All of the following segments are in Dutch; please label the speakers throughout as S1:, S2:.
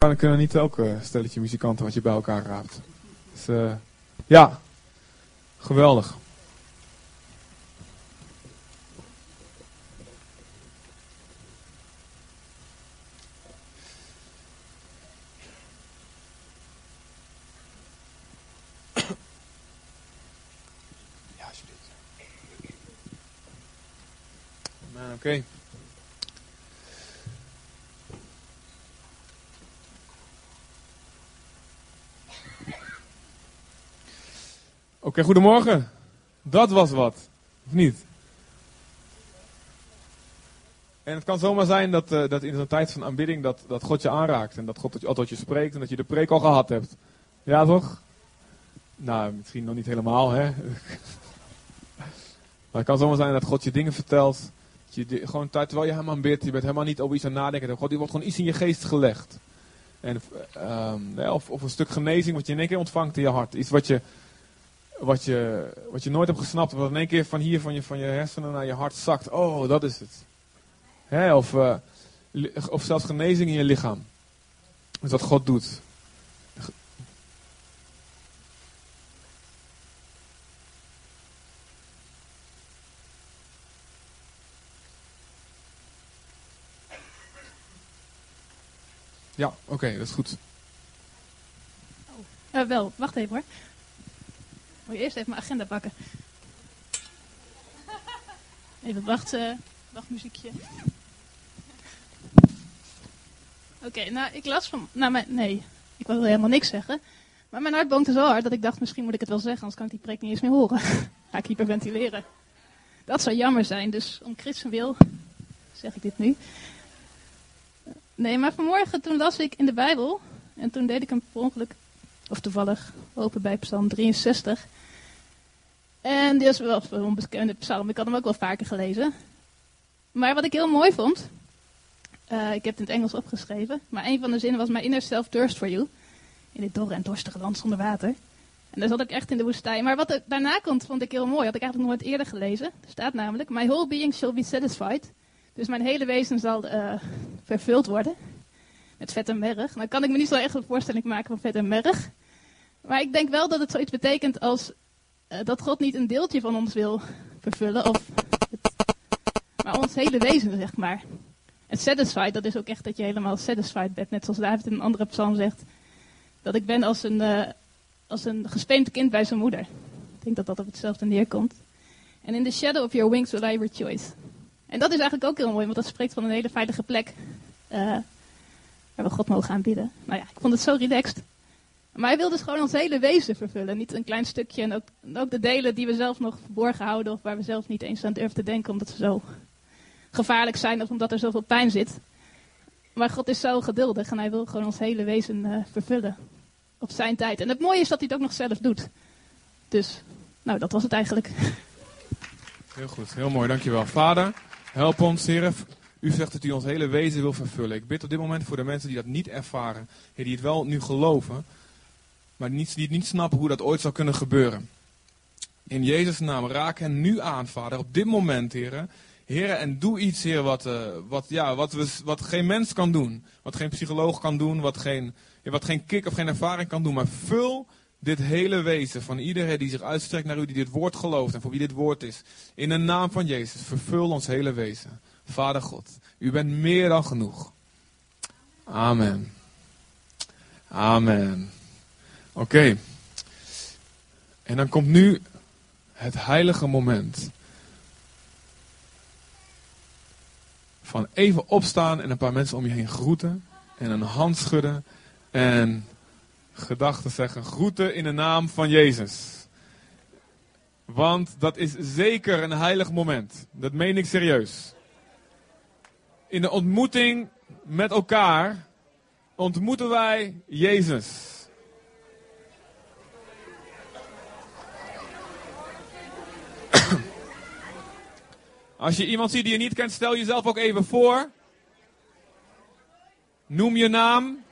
S1: Dan kunnen niet elke stelletje muzikanten wat je bij elkaar raapt. Dus, uh, ja, geweldig. Ja. Oké. Goedemorgen. Dat was wat. Of niet? En het kan zomaar zijn dat, uh, dat in zo'n tijd van aanbidding dat, dat God je aanraakt. En dat God al tot je spreekt en dat je de preek al gehad hebt. Ja, toch? Nou, misschien nog niet helemaal, hè? maar het kan zomaar zijn dat God je dingen vertelt. Dat je gewoon terwijl je hem aanbidt, je bent helemaal niet over iets aan nadenken. God, die wordt gewoon iets in je geest gelegd. En, uh, of, of een stuk genezing wat je in één keer ontvangt in je hart. Iets wat je wat je, wat je nooit hebt gesnapt, wat in één keer van hier van je, van je hersenen naar je hart zakt. Oh, dat is het. Hè, of, uh, of zelfs genezing in je lichaam. Is wat God doet. Ja, oké, dat is goed.
S2: Oh, uh, wel, wacht even hoor. Moet je eerst even mijn agenda pakken. Even wachten. Wachtmuziekje. Oké, nou, ik las van... Nou, nee, ik wil helemaal niks zeggen. Maar mijn hart bonkte zo hard dat ik dacht, misschien moet ik het wel zeggen, anders kan ik die preek niet eens meer horen. Ga ik hyperventileren. Dat zou jammer zijn, dus om Christen wil, zeg ik dit nu. Nee, maar vanmorgen toen las ik in de Bijbel, en toen deed ik hem per ongeluk, of toevallig, open bij Psalm 63. En dit is wel een onbekende psalm, ik had hem ook wel vaker gelezen. Maar wat ik heel mooi vond, uh, ik heb het in het Engels opgeschreven, maar een van de zinnen was: My inner self thirst for you. In dit dorre en dorstige land zonder water. En daar zat ik echt in de woestijn. Maar wat er daarna komt, vond ik heel mooi. Had ik eigenlijk nooit eerder gelezen. Er staat namelijk: My whole being shall be satisfied. Dus mijn hele wezen zal uh, vervuld worden. Met vet en merg. Nou kan ik me niet zo echt een voorstelling maken van vet en merg. Maar ik denk wel dat het zoiets betekent als uh, dat God niet een deeltje van ons wil vervullen, of maar ons hele wezen, zeg maar. En satisfied, dat is ook echt dat je helemaal satisfied bent, net zoals David in een andere psalm zegt, dat ik ben als een, uh, als een gespeend kind bij zijn moeder. Ik denk dat dat op hetzelfde neerkomt. En in the shadow of your wings will I rejoice. En dat is eigenlijk ook heel mooi, want dat spreekt van een hele veilige plek uh, waar we God mogen aanbieden. Nou ja, ik vond het zo relaxed. Maar hij wil dus gewoon ons hele wezen vervullen. Niet een klein stukje. En ook, de delen die we zelf nog verborgen houden. Of waar we zelf niet eens aan durven te denken. Omdat ze zo gevaarlijk zijn. Of omdat er zoveel pijn zit. Maar God is zo geduldig. En hij wil gewoon ons hele wezen uh, vervullen. Op zijn tijd. En het mooie is dat hij het ook nog zelf doet. Dus, nou dat was het eigenlijk.
S1: Heel goed. Heel mooi. Dankjewel. Vader, help ons, Heer. U zegt dat u ons hele wezen wil vervullen. Ik bid op dit moment voor de mensen die dat niet ervaren. Die het wel nu geloven maar niet, die niet snappen hoe dat ooit zou kunnen gebeuren. In Jezus' naam, raak hen nu aan, Vader, op dit moment, heren. Heren, en doe iets, Heer, wat, uh, wat, ja, wat, we, wat geen mens kan doen. Wat geen psycholoog kan doen, wat geen, wat geen kick of geen ervaring kan doen. Maar vul dit hele wezen van iedereen die zich uitstrekt naar u, die dit woord gelooft en voor wie dit woord is. In de naam van Jezus, vervul ons hele wezen. Vader God, u bent meer dan genoeg. Amen. Amen. Oké. En dan komt nu het heilige moment. Van even opstaan en een paar mensen om je heen groeten. En een hand schudden. En gedachten zeggen. Groeten in de naam van Jezus. Want dat is zeker een heilig moment. Dat meen ik serieus. In de ontmoeting met elkaar ontmoeten wij Jezus. Als je iemand ziet die je niet kent, stel jezelf ook even voor. Noem je naam.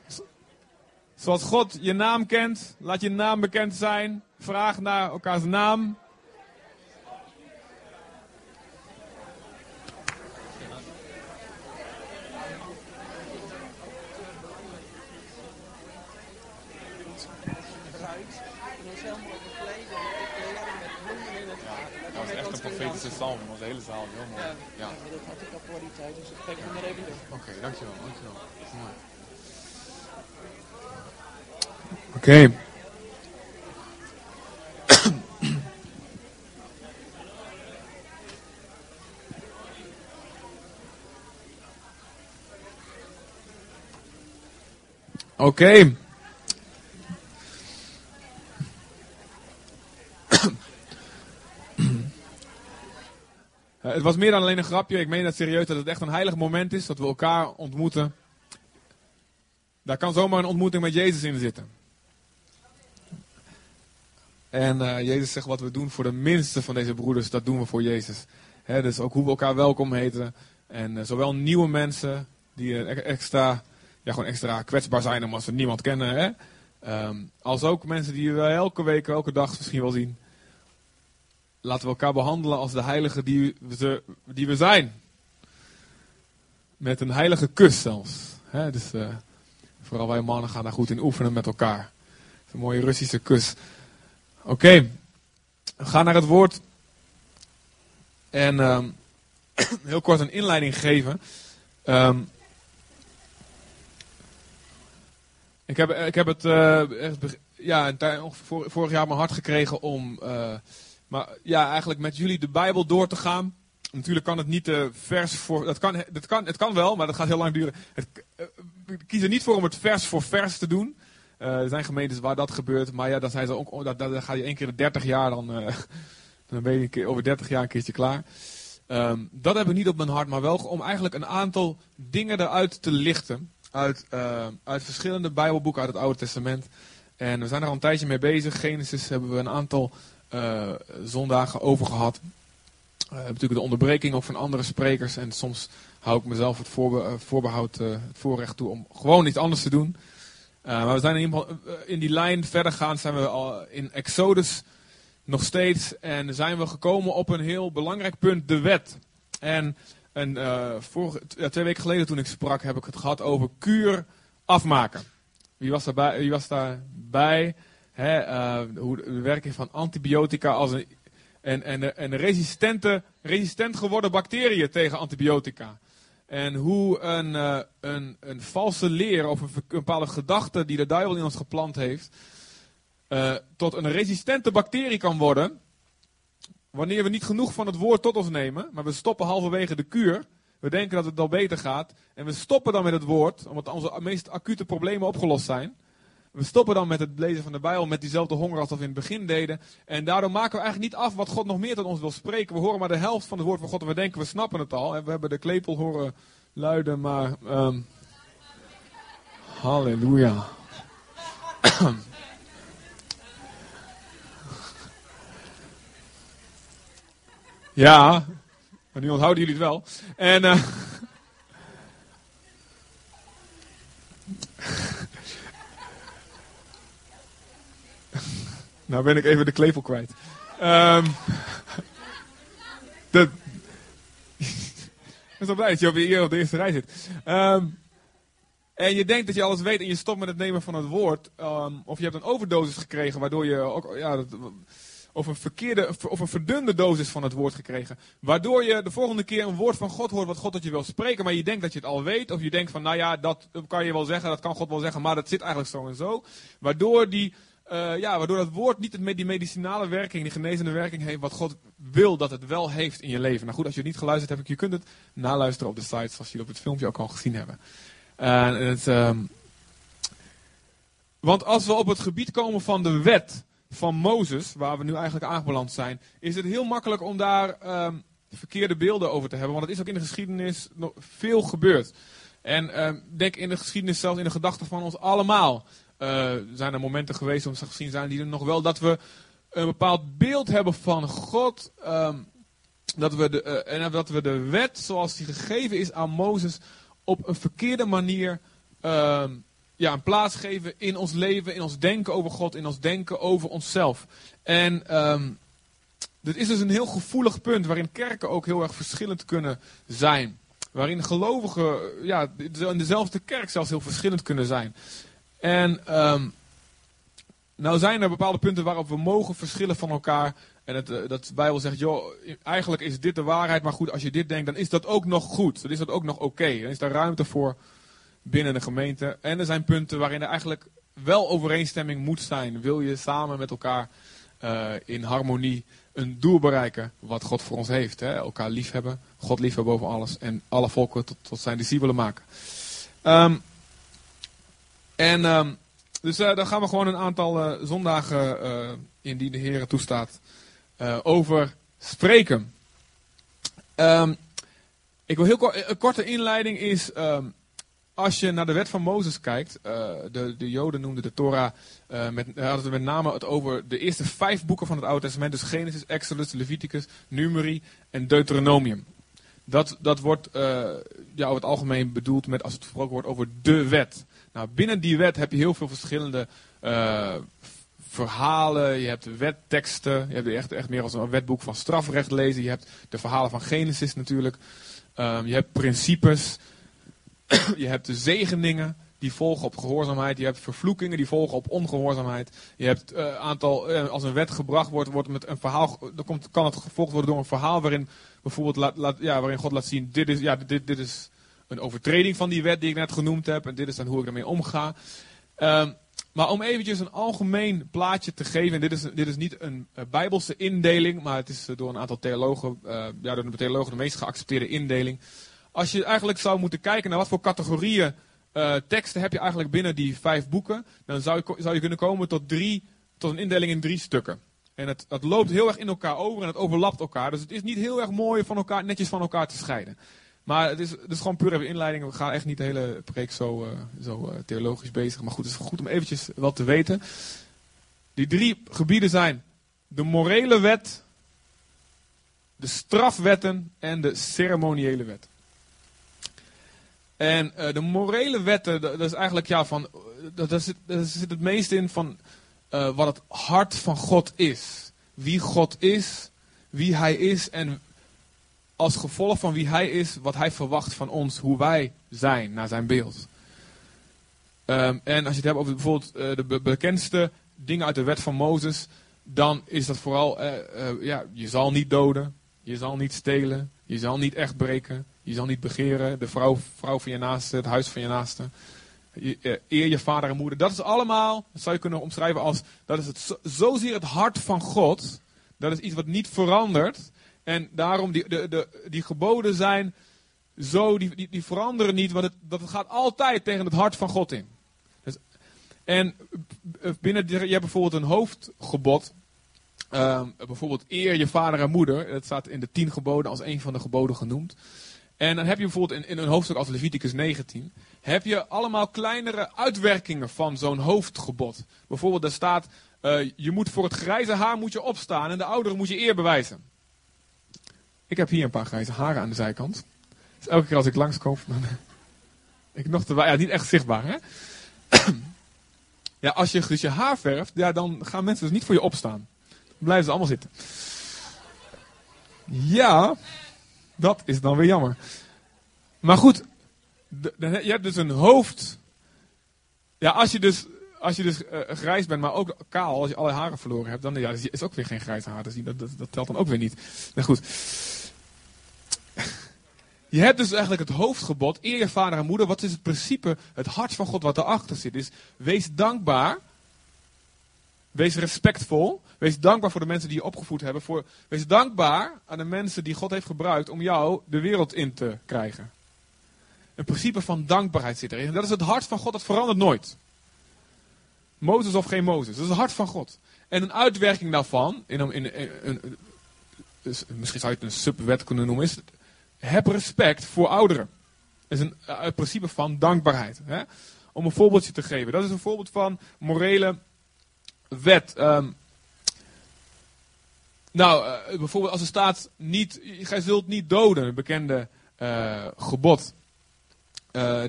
S1: Zoals God je naam kent, laat je naam bekend zijn. Vraag naar elkaars naam.
S3: bruid. En dan is helemaal bekleed en met kleren met bloemen in het haar. En
S1: Dat
S3: dan
S1: was
S3: dansen.
S1: psalm. Dat was de hele zaal heel mooi.
S3: Ja,
S1: Ja.
S3: ja. dat had ik al voor die tijd, dus ik geef hem er even door.
S1: Oké, dankjewel. dankjewel. Mooi. Oké. Oké. Eh, het was meer dan alleen een grapje. Ik meen dat serieus dat het echt een heilig moment is. Dat we elkaar ontmoeten. Daar kan zomaar een ontmoeting met Jezus in zitten. En eh, Jezus zegt wat we doen voor de minste van deze broeders, dat doen we voor Jezus. Dus ook hoe we elkaar welkom heten. En eh, zowel nieuwe mensen die eh, e- extra, ja, gewoon extra kwetsbaar zijn omdat ze niemand kennen. Hè? Ehm, als ook mensen die we elke week, elke dag misschien wel zien. Laten we elkaar behandelen als de heiligen die we, die we zijn. Met een heilige kus zelfs. Dus eh, vooral wij mannen gaan daar goed in oefenen met elkaar. Een mooie Russische kus. Oké, we gaan naar het woord. En ehm, heel kort een inleiding geven. Ehm, ik, heb, ik heb het eh, ja, vorig jaar mijn hart gekregen om eh, maar, ja, eigenlijk met jullie de Bijbel door te gaan. Natuurlijk kan het niet de vers voor. Dat kan, dat kan, het kan wel, maar dat gaat heel lang duren. Het, eh, we kiezen niet voor om het vers voor vers te doen. Eh, er zijn gemeentes waar dat gebeurt, maar ja, dan, zijn ze ook, dat, dat, dan ga je één keer de 30 jaar, dan, eh, dan ben je over 30 jaar een keertje klaar. Ehm, dat heb ik niet op mijn hart, maar wel om eigenlijk een aantal dingen eruit te lichten. Uit, eh, uit verschillende Bijbelboeken uit het Oude Testament. En we zijn er al een tijdje mee bezig. Genesis hebben we een aantal eh, zondagen over gehad. Hebben natuurlijk de onderbreking ook van andere sprekers. En soms hou ik mezelf het eh, voorbehoud, eh, het voorrecht toe om gewoon iets anders te doen. Uh, maar we zijn in, uh, in die lijn verder gaan, zijn we al in Exodus nog steeds. En zijn we gekomen op een heel belangrijk punt, de wet. En, uh, twee weken geleden toen ik sprak, heb ik het gehad over kuur afmaken. Wie was daarbij? Wie was daarbij? Hè, hoe de werking van antibiotica als een, en, en, en resistente, resistent geworden bacteriën tegen antibiotica. En hoe een, uh, een, een valse leer of een, bepaalde gedachte die de duivel in ons geplant heeft, uh, tot een resistente bacterie kan worden. Wanneer we niet genoeg van het woord tot ons nemen, maar we stoppen halverwege de kuur. We denken dat het al beter gaat. En we stoppen dan met het woord, omdat onze meest acute problemen opgelost zijn. We stoppen dan met het lezen van de Bijbel met diezelfde honger als we in het begin deden. En daardoor maken we eigenlijk niet af wat God nog meer tot ons wil spreken. We horen maar de helft van het woord van God en we denken we snappen het al. En we hebben de klepel horen luiden, maar... Um, halleluja. ja, maar nu onthouden jullie het wel. En... Uh, Nou ben ik even de klepel kwijt. Um, de, ik ben zo blij dat je hier op de eerste rij zit. Um, en je denkt dat je alles weet en je stopt met het nemen van het woord. Um, of je hebt een overdosis gekregen waardoor je ook... Ja, dat, of een verkeerde of een verdunde dosis van het woord gekregen. Waardoor je de volgende keer een woord van God hoort wat God tot je wil spreken. Maar je denkt dat je het al weet. Of je denkt van nou ja, dat kan je wel zeggen. Dat kan God wel zeggen. Maar dat zit eigenlijk zo en zo. Waardoor die... Uh, ja, waardoor dat woord niet die medicinale werking, die genezende werking heeft, wat God wil dat het wel heeft in je leven. Nou goed, als je het niet geluisterd hebt, je kunt het naluisteren op de site, zoals jullie op het filmpje ook al gezien hebben. Het, um, want als we op het gebied komen van de wet van Mozes, waar we nu eigenlijk aangebeland zijn, is het heel makkelijk om daar um, verkeerde beelden over te hebben. Want het is ook in de geschiedenis nog veel gebeurd. En um, denk in de geschiedenis, zelfs in de gedachten van ons allemaal. Uh, zijn er momenten geweest, om te gezien zijn, die er nog wel dat we een bepaald beeld hebben van God. Um, dat we de, uh, en dat we de wet, zoals die gegeven is aan Mozes, op een verkeerde manier um, ja, een plaats geven in ons leven, in ons denken over God, in ons denken over onszelf. En um, dit is dus een heel gevoelig punt waarin kerken ook heel erg verschillend kunnen zijn. Waarin gelovigen ja, in dezelfde kerk zelfs heel verschillend kunnen zijn. En um, nou zijn er bepaalde punten waarop we mogen verschillen van elkaar. En het, eh, dat de Bijbel zegt, joh, eigenlijk is dit de waarheid, maar goed, als je dit denkt, dan is dat ook nog goed. Dan is dat ook nog oké. Dan is daar ruimte voor binnen de gemeente. En er zijn punten waarin er eigenlijk wel overeenstemming moet zijn. Wil je samen met elkaar eh, in harmonie een doel bereiken wat God voor ons heeft. Hè? Elkaar liefhebben, God liefhebben boven alles en alle volken tot, tot zijn discipelen maken. Ehm, en ehm, dus daar gaan we gewoon een aantal uh, zondagen, uh, indien de Heer toestaat, over spreken. Um, ik wil heel kort, een korte inleiding is, um, als je naar de wet van Mozes kijkt, de, de Joden noemden de Torah, met, hadden het met name het over de eerste vijf boeken van het Oude Testament, dus Genesis, Exodus, Leviticus, Numeri en Deuteronomium. Dat, dat wordt ja, over het algemeen bedoeld met als het gesproken wordt over de wet. Nou, binnen die wet heb je heel veel verschillende uh, verhalen. Je hebt wetteksten. Je hebt echt, echt meer als een wetboek van strafrecht lezen. Je hebt de verhalen van Genesis natuurlijk. Um, je hebt principes. je hebt de zegeningen die volgen op gehoorzaamheid. Je hebt vervloekingen die volgen op ongehoorzaamheid. Je hebt uh, aantal, uh, als een wet gebracht wordt, wordt met een verhaal, dan komt, kan het gevolgd worden door een verhaal waarin bijvoorbeeld laat, ja, waarin God laat zien, dit is, ja, dit, dit is een overtreding van die wet die ik net genoemd heb. En dit is dan hoe ik ermee omga. Um, maar om eventjes een algemeen plaatje te geven. En dit is, dit is niet een uh, bijbelse indeling. Maar het is uh, door een aantal theologen. Uh, ja, door de theologen de meest geaccepteerde indeling. Als je eigenlijk zou moeten kijken naar wat voor categorieën teksten heb je eigenlijk binnen die vijf boeken. Dan zou je, zou je kunnen komen tot, drie, tot een indeling in drie stukken. En het, het loopt heel erg in elkaar over en het overlapt elkaar. Dus het is niet heel erg mooi van elkaar, netjes van elkaar te scheiden. Maar het is, het is gewoon puur even inleiding. We gaan echt niet de hele preek zo, uh, zo uh, theologisch bezig. Maar goed, het is goed om eventjes wat te weten. Die drie gebieden zijn de morele wet, de strafwetten en de ceremoniële wet. En uh, de morele wetten, dat is eigenlijk ja, van, daar zit, daar zit het meest in van wat het hart van God is. Wie God is, wie Hij is en als gevolg van wie hij is, wat hij verwacht van ons, hoe wij zijn naar zijn beeld. Um, en als je het hebt over bijvoorbeeld uh, de be bekendste dingen uit de wet van Mozes, dan is dat vooral, uh, uh, ja, je zal niet doden, je zal niet stelen, je zal niet echt breken, je zal niet begeren, de vrouw, vrouw van je naaste, het huis van je naaste. Eer je vader en moeder. Dat is allemaal, dat zou je kunnen omschrijven als, dat is het zo, zozeer het hart van God. Dat is iets wat niet verandert. En daarom, die, de, die geboden zijn zo, die, die, die veranderen niet, want het, dat gaat altijd tegen het hart van God in. Dus, en binnen, je hebt bijvoorbeeld een hoofdgebod. Um, bijvoorbeeld eer je vader en moeder. Dat staat in de tien geboden als een van de geboden genoemd. En dan heb je bijvoorbeeld in, een hoofdstuk als Leviticus 19, heb je allemaal kleinere uitwerkingen van zo'n hoofdgebod. Bijvoorbeeld daar staat, uh, je moet voor het grijze haar moet je opstaan en de ouderen moet je eer bewijzen. Ik heb hier een paar grijze haren aan de zijkant. Dus elke keer als ik langskom, dan ik nog te ja, niet echt zichtbaar, hè? ja, als je dus je haar verft, ja, dan gaan mensen dus niet voor je opstaan. Dan blijven ze allemaal zitten. Ja, dat is dan weer jammer. Maar goed, je hebt dus een hoofd. Ja, als je dus, als je dus uh, grijs bent, maar ook kaal, als je alle haren verloren hebt, dan ja, is ook weer geen grijs haar zien. Dat, dat, dat telt dan ook weer niet. Nou goed. Je hebt dus eigenlijk het hoofdgebod, eer je vader en moeder. Wat is het principe, het hart van God wat erachter zit? Is wees dankbaar. Wees respectvol. Wees dankbaar voor de mensen die je opgevoed hebben. Voor, wees dankbaar aan de mensen die God heeft gebruikt om jou de wereld in te krijgen. Een principe van dankbaarheid zit erin. En dat is het hart van God, dat verandert nooit. Mozes of geen Mozes. Dat is het hart van God. En een uitwerking daarvan, in een, in, dus misschien zou je het een subwet kunnen noemen, is heb respect voor ouderen. Dat is een, het principe van dankbaarheid. Hè? Om een voorbeeldje te geven. Dat is een voorbeeld van morele wet. Um, nou, uh, bijvoorbeeld als er staat, niet, gij zult niet doden, een bekende uh, gebod.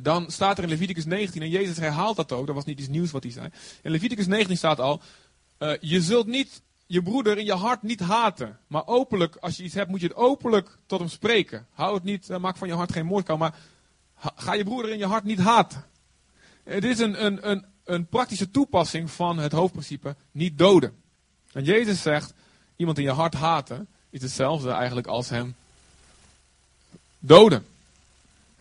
S1: dan staat er in Leviticus 19, en Jezus herhaalt dat ook, dat was niet iets nieuws wat hij zei. In Leviticus 19 staat al, je zult niet je broeder in je hart niet haten. Maar openlijk, als je iets hebt, moet je het openlijk tot hem spreken. Hou het niet, maak van je hart geen moordkou, maar ga je broeder in je hart niet haten. Het is een, een, een, een praktische toepassing van het hoofdprincipe niet doden. En Jezus zegt, iemand in je hart haten is hetzelfde eigenlijk als hem doden.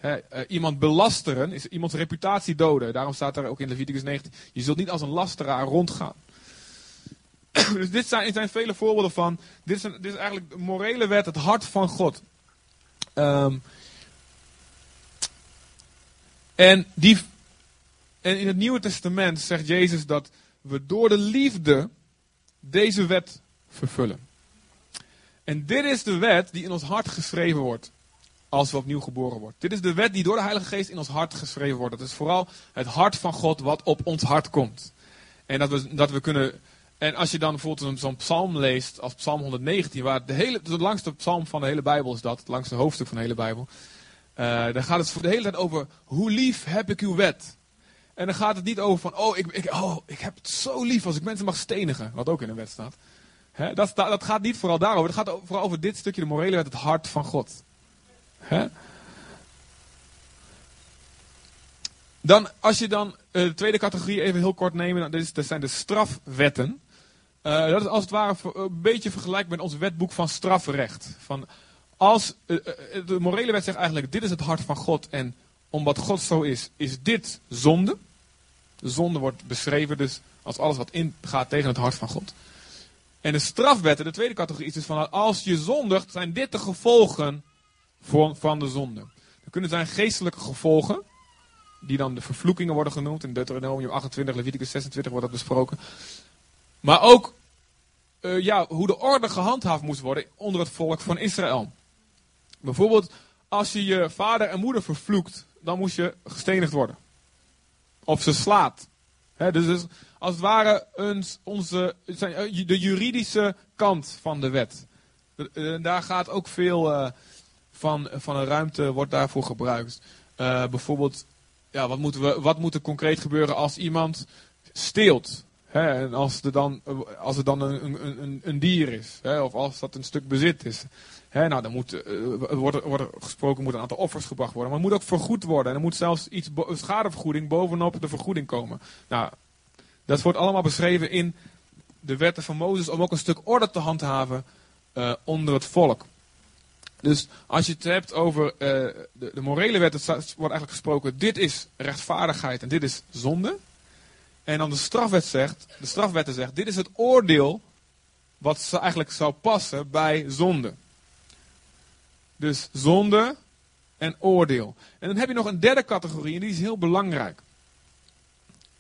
S1: Eh, iemand belasteren is iemands reputatie doden. Daarom staat er ook in Leviticus 19, je zult niet als een lasteraar rondgaan. dus dit zijn, zijn vele voorbeelden van, dit is, een, dit is eigenlijk de morele wet, het hart van God. Ehm, en, die, en in het Nieuwe Testament zegt Jezus dat we door de liefde deze wet vervullen. En dit is de wet die in ons hart geschreven wordt als we opnieuw geboren worden. Dit is de wet die door de Heilige Geest in ons hart geschreven wordt. Dat is vooral het hart van God wat op ons hart komt. En dat we, dat we kunnen. En als je dan bijvoorbeeld zo'n psalm leest, als psalm 119, waar de, hele, de langste psalm van de hele Bijbel is dat, het langste hoofdstuk van de hele Bijbel. Uh, dan gaat het de hele tijd over hoe lief heb ik uw wet. En dan gaat het niet over van, oh ik, ik, oh, ik heb het zo lief als ik mensen mag stenigen, wat ook in de wet staat. Dat, dat gaat niet vooral daarover, het gaat vooral over dit stukje, de morele wet, het hart van God. Dan, als je dan uh, de tweede categorie even heel kort dat, dat zijn de strafwetten. Uh, dat is als het ware een beetje vergelijkbaar met ons wetboek van strafrecht. Van als, uh, de morele wet zegt eigenlijk, dit is het hart van God en omdat God zo is, is dit zonde. De zonde wordt beschreven dus als alles wat ingaat tegen het hart van God. En de strafwetten, de tweede categorie, is dus van als je zondigt, zijn dit de gevolgen van de zonde. Er kunnen zijn geestelijke gevolgen, die dan de vervloekingen worden genoemd. In Deuteronomium 28, Leviticus 26 wordt dat besproken. Maar ook uh, ja, hoe de orde gehandhaafd moest worden onder het volk van Israël. Bijvoorbeeld, als je je vader en moeder vervloekt, dan moest je gestenigd worden. Of ze slaat. Dus, dus als het ware ons, onze, eh, de juridische kant van de wet. Uh, daar gaat ook veel van, van een ruimte wordt daarvoor gebruikt. Bijvoorbeeld, ja, wat, moeten we, wat moet er concreet gebeuren als iemand steelt? En als, er dan, als het dan een, een, een, dier is, of als dat een stuk bezit is. Nou, dan moet, wordt, wordt er gesproken, moet een aantal offers gebracht worden. Maar het moet ook vergoed worden. En er moet zelfs iets, schadevergoeding bovenop de vergoeding komen. Nou, dat wordt allemaal beschreven in de wetten van Mozes om ook een stuk orde te handhaven uh, onder het volk. Dus als je het hebt over uh, de, de, morele wet, het wordt eigenlijk gesproken, dit is rechtvaardigheid en dit is zonde. En dan de strafwet zegt, de strafwetten zegt, dit is het oordeel wat eigenlijk zou passen bij zonde. Dus zonde en oordeel. En dan heb je nog een derde categorie en die is heel belangrijk.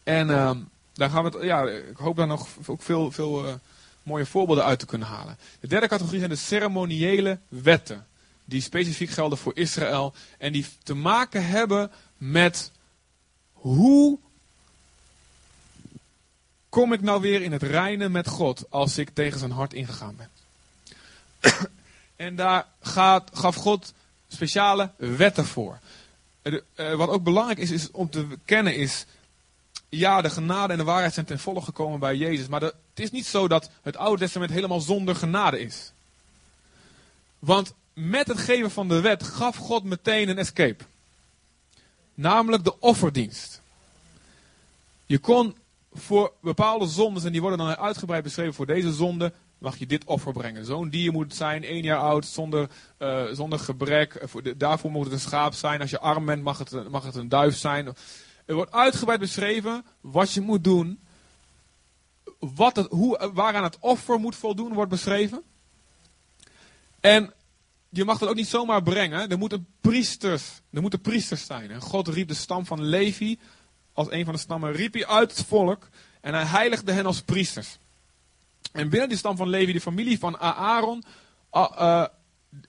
S1: En uh, daar gaan we ja, ik hoop daar nog ook veel, veel uh, mooie voorbeelden uit te kunnen halen. De derde categorie zijn de ceremoniële wetten. Die specifiek gelden voor Israël. En die te maken hebben met hoe kom ik nou weer in het reinen met God als ik tegen zijn hart ingegaan ben. en daar gaf God speciale wetten voor. Uh, wat ook belangrijk is, is om te kennen is ja, de genade en de waarheid zijn ten volle gekomen bij Jezus. Maar het is niet zo dat het Oude Testament helemaal zonder genade is. Want met het geven van de wet gaf God meteen een escape. Namelijk de offerdienst. Je kon voor bepaalde zondes, en die worden dan uitgebreid beschreven voor deze zonde, mag je dit offer brengen. Zo'n dier moet zijn, één jaar oud, zonder, uh, zonder gebrek. Daarvoor moet het een schaap zijn. Als je arm bent, mag het, mag het een duif zijn. Er wordt uitgebreid beschreven wat je moet doen. Wat het, hoe, waaraan het offer moet voldoen, wordt beschreven. En je mag dat ook niet zomaar brengen. Er moeten priesters, er moeten priesters zijn. En God riep de stam van Levi, als een van de stammen, riep hij uit het volk. En hij heiligde hen als priesters. En binnen die stam van Levi, de familie van Aaron, uh,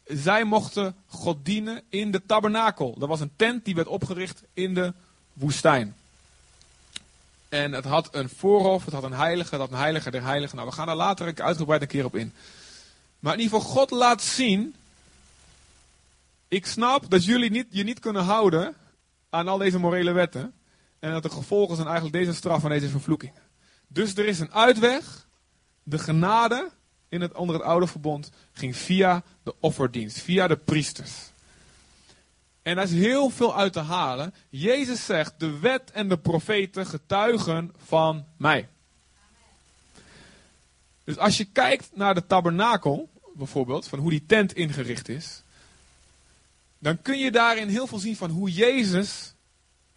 S1: zij mochten God dienen in de tabernakel. Dat was een tent die werd opgericht in de woestijn. En het had een voorhof, het had een heilige, het had een heilige der heiligen. Nou, we gaan daar later uitgebreid een keer op in. Maar in ieder geval, God laat zien. Ik snap dat jullie niet, je niet kunnen houden aan al deze morele wetten. En dat de gevolgen zijn eigenlijk deze straf en deze vervloeking. Dus er is een uitweg. De genade in het, onder het oude verbond ging via de offerdienst, via de priesters. En daar is heel veel uit te halen. Jezus zegt, de wet en de profeten getuigen van mij. Dus als je kijkt naar de tabernakel, bijvoorbeeld, van hoe die tent ingericht is, dan kun je daarin heel veel zien van hoe Jezus,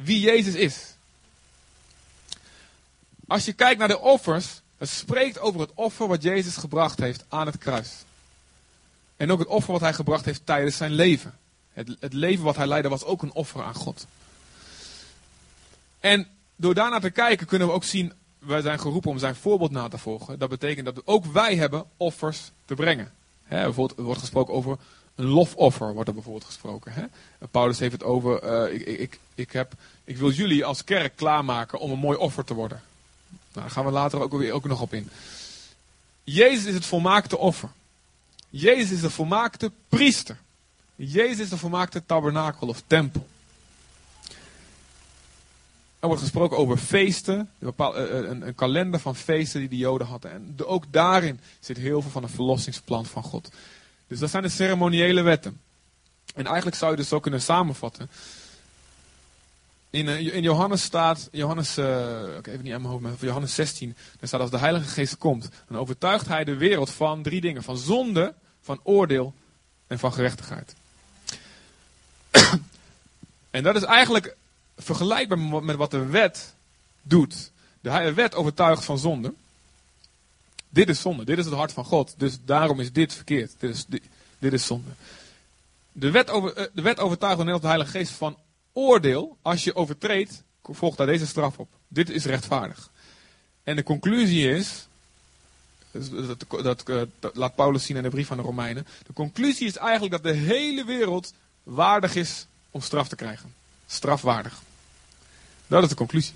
S1: wie Jezus is. Als je kijkt naar de offers, het spreekt over het offer wat Jezus gebracht heeft aan het kruis. En ook het offer wat hij gebracht heeft tijdens zijn leven. Het, het leven wat hij leidde was ook een offer aan God. En door daarnaar te kijken kunnen we ook zien, wij zijn geroepen om zijn voorbeeld na te volgen. Dat betekent dat ook wij hebben offers te brengen. Bijvoorbeeld, er wordt gesproken over een lofoffer, wordt er bijvoorbeeld gesproken. Hè? Paulus heeft het over, uh, ik, ik, ik, heb, ik wil jullie als kerk klaarmaken om een mooi offer te worden. Nou, daar gaan we later ook, weer, ook nog op in. Jezus is het volmaakte offer. Jezus is de volmaakte priester. Jezus is de volmaakte tabernakel of tempel. Er wordt gesproken over feesten, een, een, kalender van feesten die de Joden hadden. En ook daarin zit heel veel van het verlossingsplan van God. Dus dat zijn de ceremoniële wetten. En eigenlijk zou je dus zo kunnen samenvatten. In, eh, in Johannes staat, Johannes, uh, even niet aan mijn hoofd, maar Johannes 16, daar staat als de Heilige Geest komt, dan overtuigt hij de wereld van drie dingen. Van zonde, van oordeel en van gerechtigheid. en dat is eigenlijk vergelijkbaar met wat de wet doet. De wet overtuigt van zonde. Dit is zonde, dit is het hart van God. Dus daarom is dit verkeerd. Dit is, dit, is zonde. De wet, over, eh, de wet overtuigt de de Heilige Geest van oordeel. Als je overtreedt, volgt daar deze straf op. Dit is rechtvaardig. En de conclusie is, dat, dat, dat, dat, laat Paulus zien in de brief van de Romeinen. De conclusie is eigenlijk dat de hele wereld waardig is om straf te krijgen. Strafwaardig. Dat is de conclusie.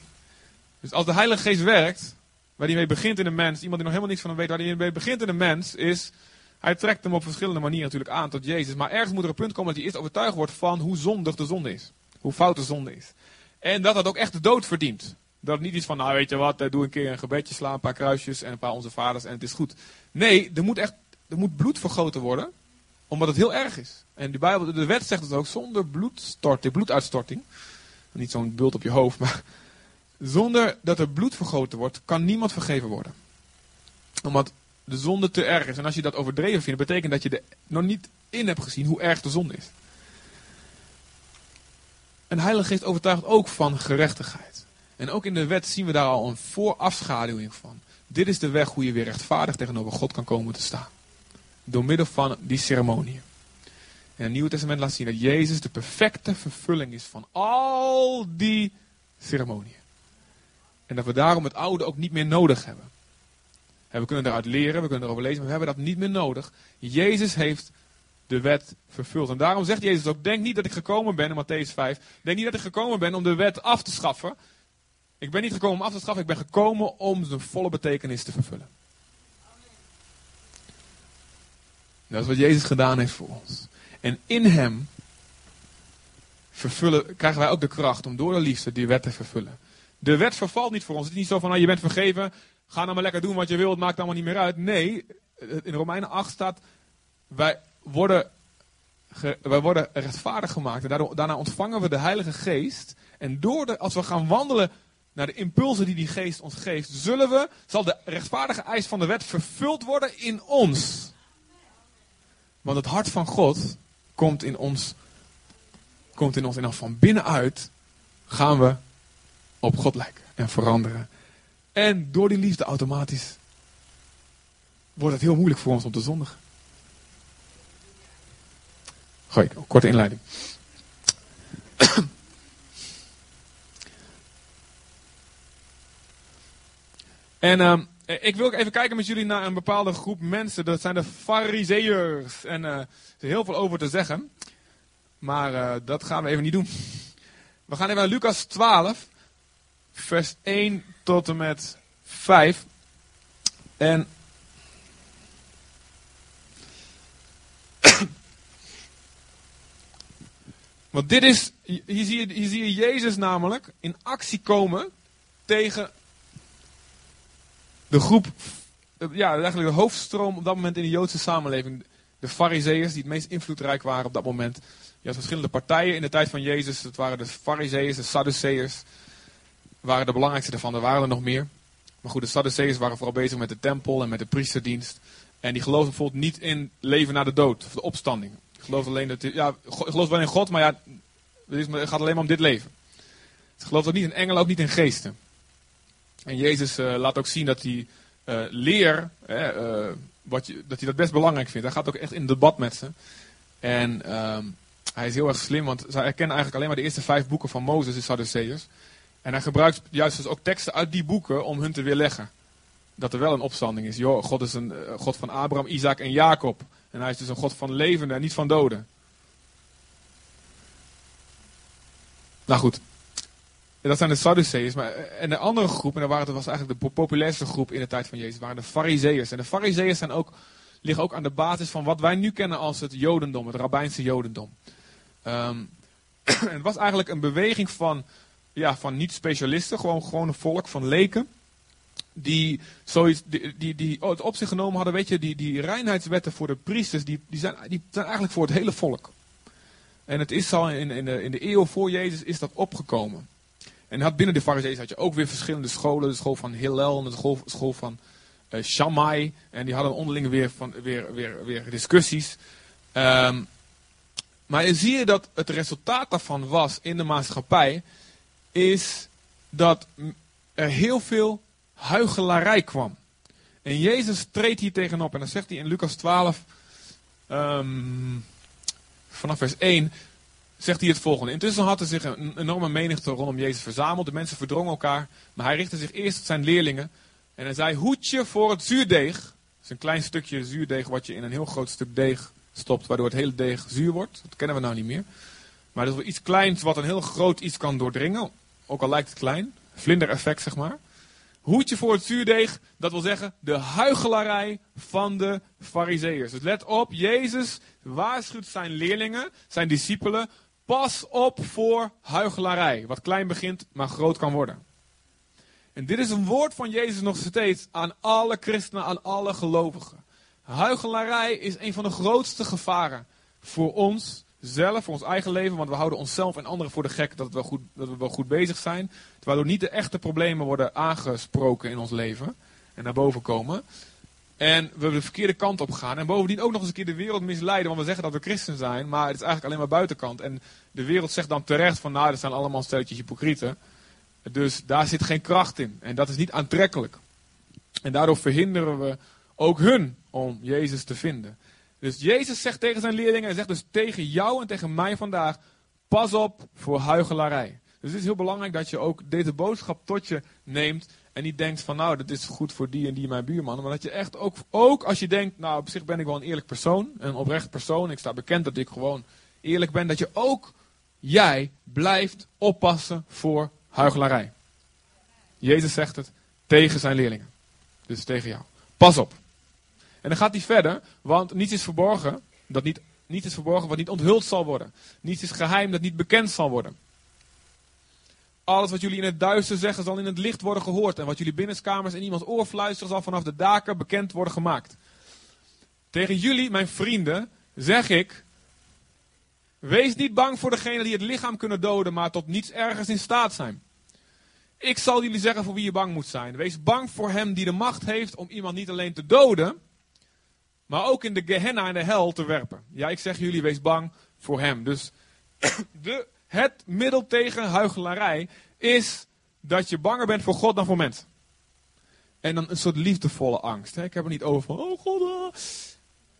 S1: Dus als de Heilige Geest werkt, waar hij mee begint in de mens, iemand die nog helemaal niks van hem weet, waar hij mee begint in de mens, is, hij trekt hem op verschillende manieren natuurlijk aan tot Jezus. Maar ergens moet er een punt komen dat hij eerst overtuigd wordt van hoe zondig de zonde is. Hoe fout de zonde is. En dat dat ook echt de dood verdient. Dat het niet is van, nou weet je wat, doe een keer een gebedje, sla een paar kruisjes en een paar onze vaders en het is goed. Nee, er moet echt, er moet bloed vergoten worden, omdat het heel erg is. En de, Bijbel, de wet zegt het ook, zonder bloedstorting, bloeduitstorting. Niet zo'n bult op je hoofd, maar zonder dat er bloed vergoten wordt, kan niemand vergeven worden. Omdat de zonde te erg is. En als je dat overdreven vindt, betekent dat je er nog niet in hebt gezien hoe erg de zonde is. En de Heilige Geest overtuigt ook van gerechtigheid. En ook in de wet zien we daar al een voorafschaduwing van. Dit is de weg hoe je weer rechtvaardig tegenover God kan komen te staan. Door middel van die ceremonie. En het Nieuwe Testament laat zien dat Jezus de perfecte vervulling is van al die ceremonieën. En dat we daarom het oude ook niet meer nodig hebben. En we kunnen eruit leren, we kunnen erover lezen, maar we hebben dat niet meer nodig. Jezus heeft de wet vervuld. En daarom zegt Jezus ook, denk niet dat ik gekomen ben, in Matthäus 5, denk niet dat ik gekomen ben om de wet af te schaffen. Ik ben niet gekomen om af te schaffen, ik ben gekomen om zijn volle betekenis te vervullen. Dat is wat Jezus gedaan heeft voor ons. En in hem vervullen, krijgen wij ook de kracht om door de liefde die wet te vervullen. De wet vervalt niet voor ons. Het is niet zo van, nou, je bent vergeven, ga nou maar lekker doen wat je wilt, maakt allemaal niet meer uit. Nee, in Romeinen 8 staat, wij worden, wij worden rechtvaardig gemaakt. En daardoor, daarna ontvangen we de Heilige Geest. En door de, als we gaan wandelen naar de impulsen die die Geest ons geeft, zullen we, zal de rechtvaardige eis van de wet vervuld worden in ons. Want het hart van God komt in ons, komt in ons en dan van binnenuit gaan we op God lijken en veranderen. En door die liefde automatisch wordt het heel moeilijk voor ons om te zondigen. Gooi, korte inleiding. en uh, ik wil even kijken met jullie naar een bepaalde groep mensen. Dat zijn de fariseërs. En uh, er is heel veel over te zeggen. Maar uh, dat gaan we even niet doen. We gaan even naar Lucas 12 vers 1 tot en met 5. En Want dit is, hier zie, je, hier zie je Jezus namelijk in actie komen tegen de groep, ja, eigenlijk de hoofdstroom op dat moment in de Joodse samenleving. De Farizeeërs, die het meest invloedrijk waren op dat moment. Je had verschillende partijen in de tijd van Jezus. Het waren de Farizeeërs, de Sadduceërs. Waren de belangrijkste daarvan. Er waren er nog meer. Maar goed, de Sadduceërs waren vooral bezig met de tempel en met de priesterdienst. En die geloofden bijvoorbeeld niet in leven na de dood, of de opstanding. Die geloofden alleen dat, ja, gelooft wel in God, maar ja, het gaat alleen maar om dit leven. Ze geloofden ook niet in engelen, ook niet in geesten. En Jezus uh, laat ook zien dat hij uh, leer, uh, wat je, dat hij dat best belangrijk vindt. Hij gaat ook echt in debat met ze. En ehm, hij is heel erg slim, want zij herkennen eigenlijk alleen maar de eerste vijf boeken van Mozes, de Sadduceërs. En hij gebruikt juist dus ook teksten uit die boeken om hun te weerleggen. Dat er wel een opstanding is. Joh, God is een God van Abraham, Isaac en Jacob. En hij is dus een God van levenden en niet van doden. Nou goed, dat zijn de Sadduceërs. Maar, en de andere groep, en dat, waren, was eigenlijk de populairste groep in de tijd van Jezus, waren de Farizeeërs. En de Farizeeërs zijn ook, liggen ook aan de basis van wat wij nu kennen als het Jodendom, het Rabbijnse Jodendom. Um, het was eigenlijk een beweging van, ja, van niet-specialisten, gewoon, gewoon een volk van leken. Die, zoiets, die, die, die het op zich genomen hadden, weet je, die, die reinheidswetten voor de priesters, die, die, zijn, die zijn eigenlijk voor het hele volk. En het is al in, in, de, in de eeuw voor Jezus is dat opgekomen. En had binnen de Farizeeën had je ook weer verschillende scholen. De school van Hillel en de school, school van uh, Shammai. En die hadden onderling weer, van, weer, weer, weer discussies. Um, maar zie je dat het resultaat daarvan was in de maatschappij. Is dat er heel veel huigelarij kwam. En Jezus treedt hier tegenop. En dan zegt hij in Lucas 12. Um, ehm, vanaf vers 1 zegt hij het volgende. Intussen had er zich een enorme menigte rondom Jezus verzameld. De mensen verdrongen elkaar. Maar hij richtte zich eerst tot zijn leerlingen. En hij zei, hoedje voor het zuurdeeg. Dat is een klein stukje zuurdeeg wat je in een heel groot stuk deeg stopt. Waardoor het hele deeg zuur wordt. Dat kennen we nou niet meer. Maar dat is wel iets kleins wat een heel groot iets kan doordringen. Ook al lijkt het klein. Vlindereffect zeg maar. Hoedje voor het zuurdeeg, dat wil zeggen de huigelarij van de fariseërs. Dus let op, Jezus waarschuwt zijn leerlingen, zijn discipelen, Pas op voor huigelarij. Wat klein begint, maar groot kan worden. En dit is een woord van Jezus nog steeds aan alle christenen, aan alle gelovigen. Huigelarij is een van de grootste gevaren voor ons zelf, voor ons eigen leven. Want we houden onszelf en anderen voor de gek dat we, goed, dat we wel goed bezig zijn. Terwijl niet de echte problemen worden aangesproken in ons leven en naar boven komen. En we de verkeerde kant op gaan. En bovendien ook nog eens een keer de wereld misleiden. Want we zeggen dat we christen zijn. Maar het is eigenlijk alleen maar buitenkant. En de wereld zegt dan terecht van nou, dat zijn allemaal stelletjes hypocrieten. Dus daar zit geen kracht in. En dat is niet aantrekkelijk. En daardoor verhinderen we ook hun om Jezus te vinden. Dus Jezus zegt tegen zijn leerlingen, hij zegt dus tegen jou en tegen mij vandaag, pas op voor huigelarij. Dus het is heel belangrijk dat je ook deze boodschap tot je neemt en niet denkt van nou, dat is goed voor die en die mijn buurman. Maar dat je echt ook, ook als je denkt, nou op zich ben ik wel een eerlijk persoon. Een oprecht persoon. Ik sta bekend dat ik gewoon eerlijk ben. Dat je ook, jij blijft oppassen voor huigelarij. Jezus zegt het tegen zijn leerlingen. Dus tegen jou. Pas op. En dan gaat hij verder, want niets is verborgen. Dat niet, niets is verborgen wat niet onthuld zal worden. Niets is geheim dat niet bekend zal worden. Alles wat jullie in het duister zeggen zal in het licht worden gehoord. En wat jullie binnenskamers in iemands oor fluisteren zal vanaf de daken bekend worden gemaakt. Tegen jullie, mijn vrienden, zeg ik. Wees niet bang voor degenen die het lichaam kunnen doden, maar tot niets ergens in staat zijn. Ik zal jullie zeggen voor wie je bang moet zijn. Wees bang voor hem die de macht heeft om iemand niet alleen te doden, maar ook in de Gehenna en de hel te werpen. Ja, ik zeg jullie, wees bang voor hem. Dus de het middel tegen huichelarij is dat je banger bent voor God dan voor mensen. En dan een soort liefdevolle angst. Hè? Ik heb er niet over van, oh God. Ah.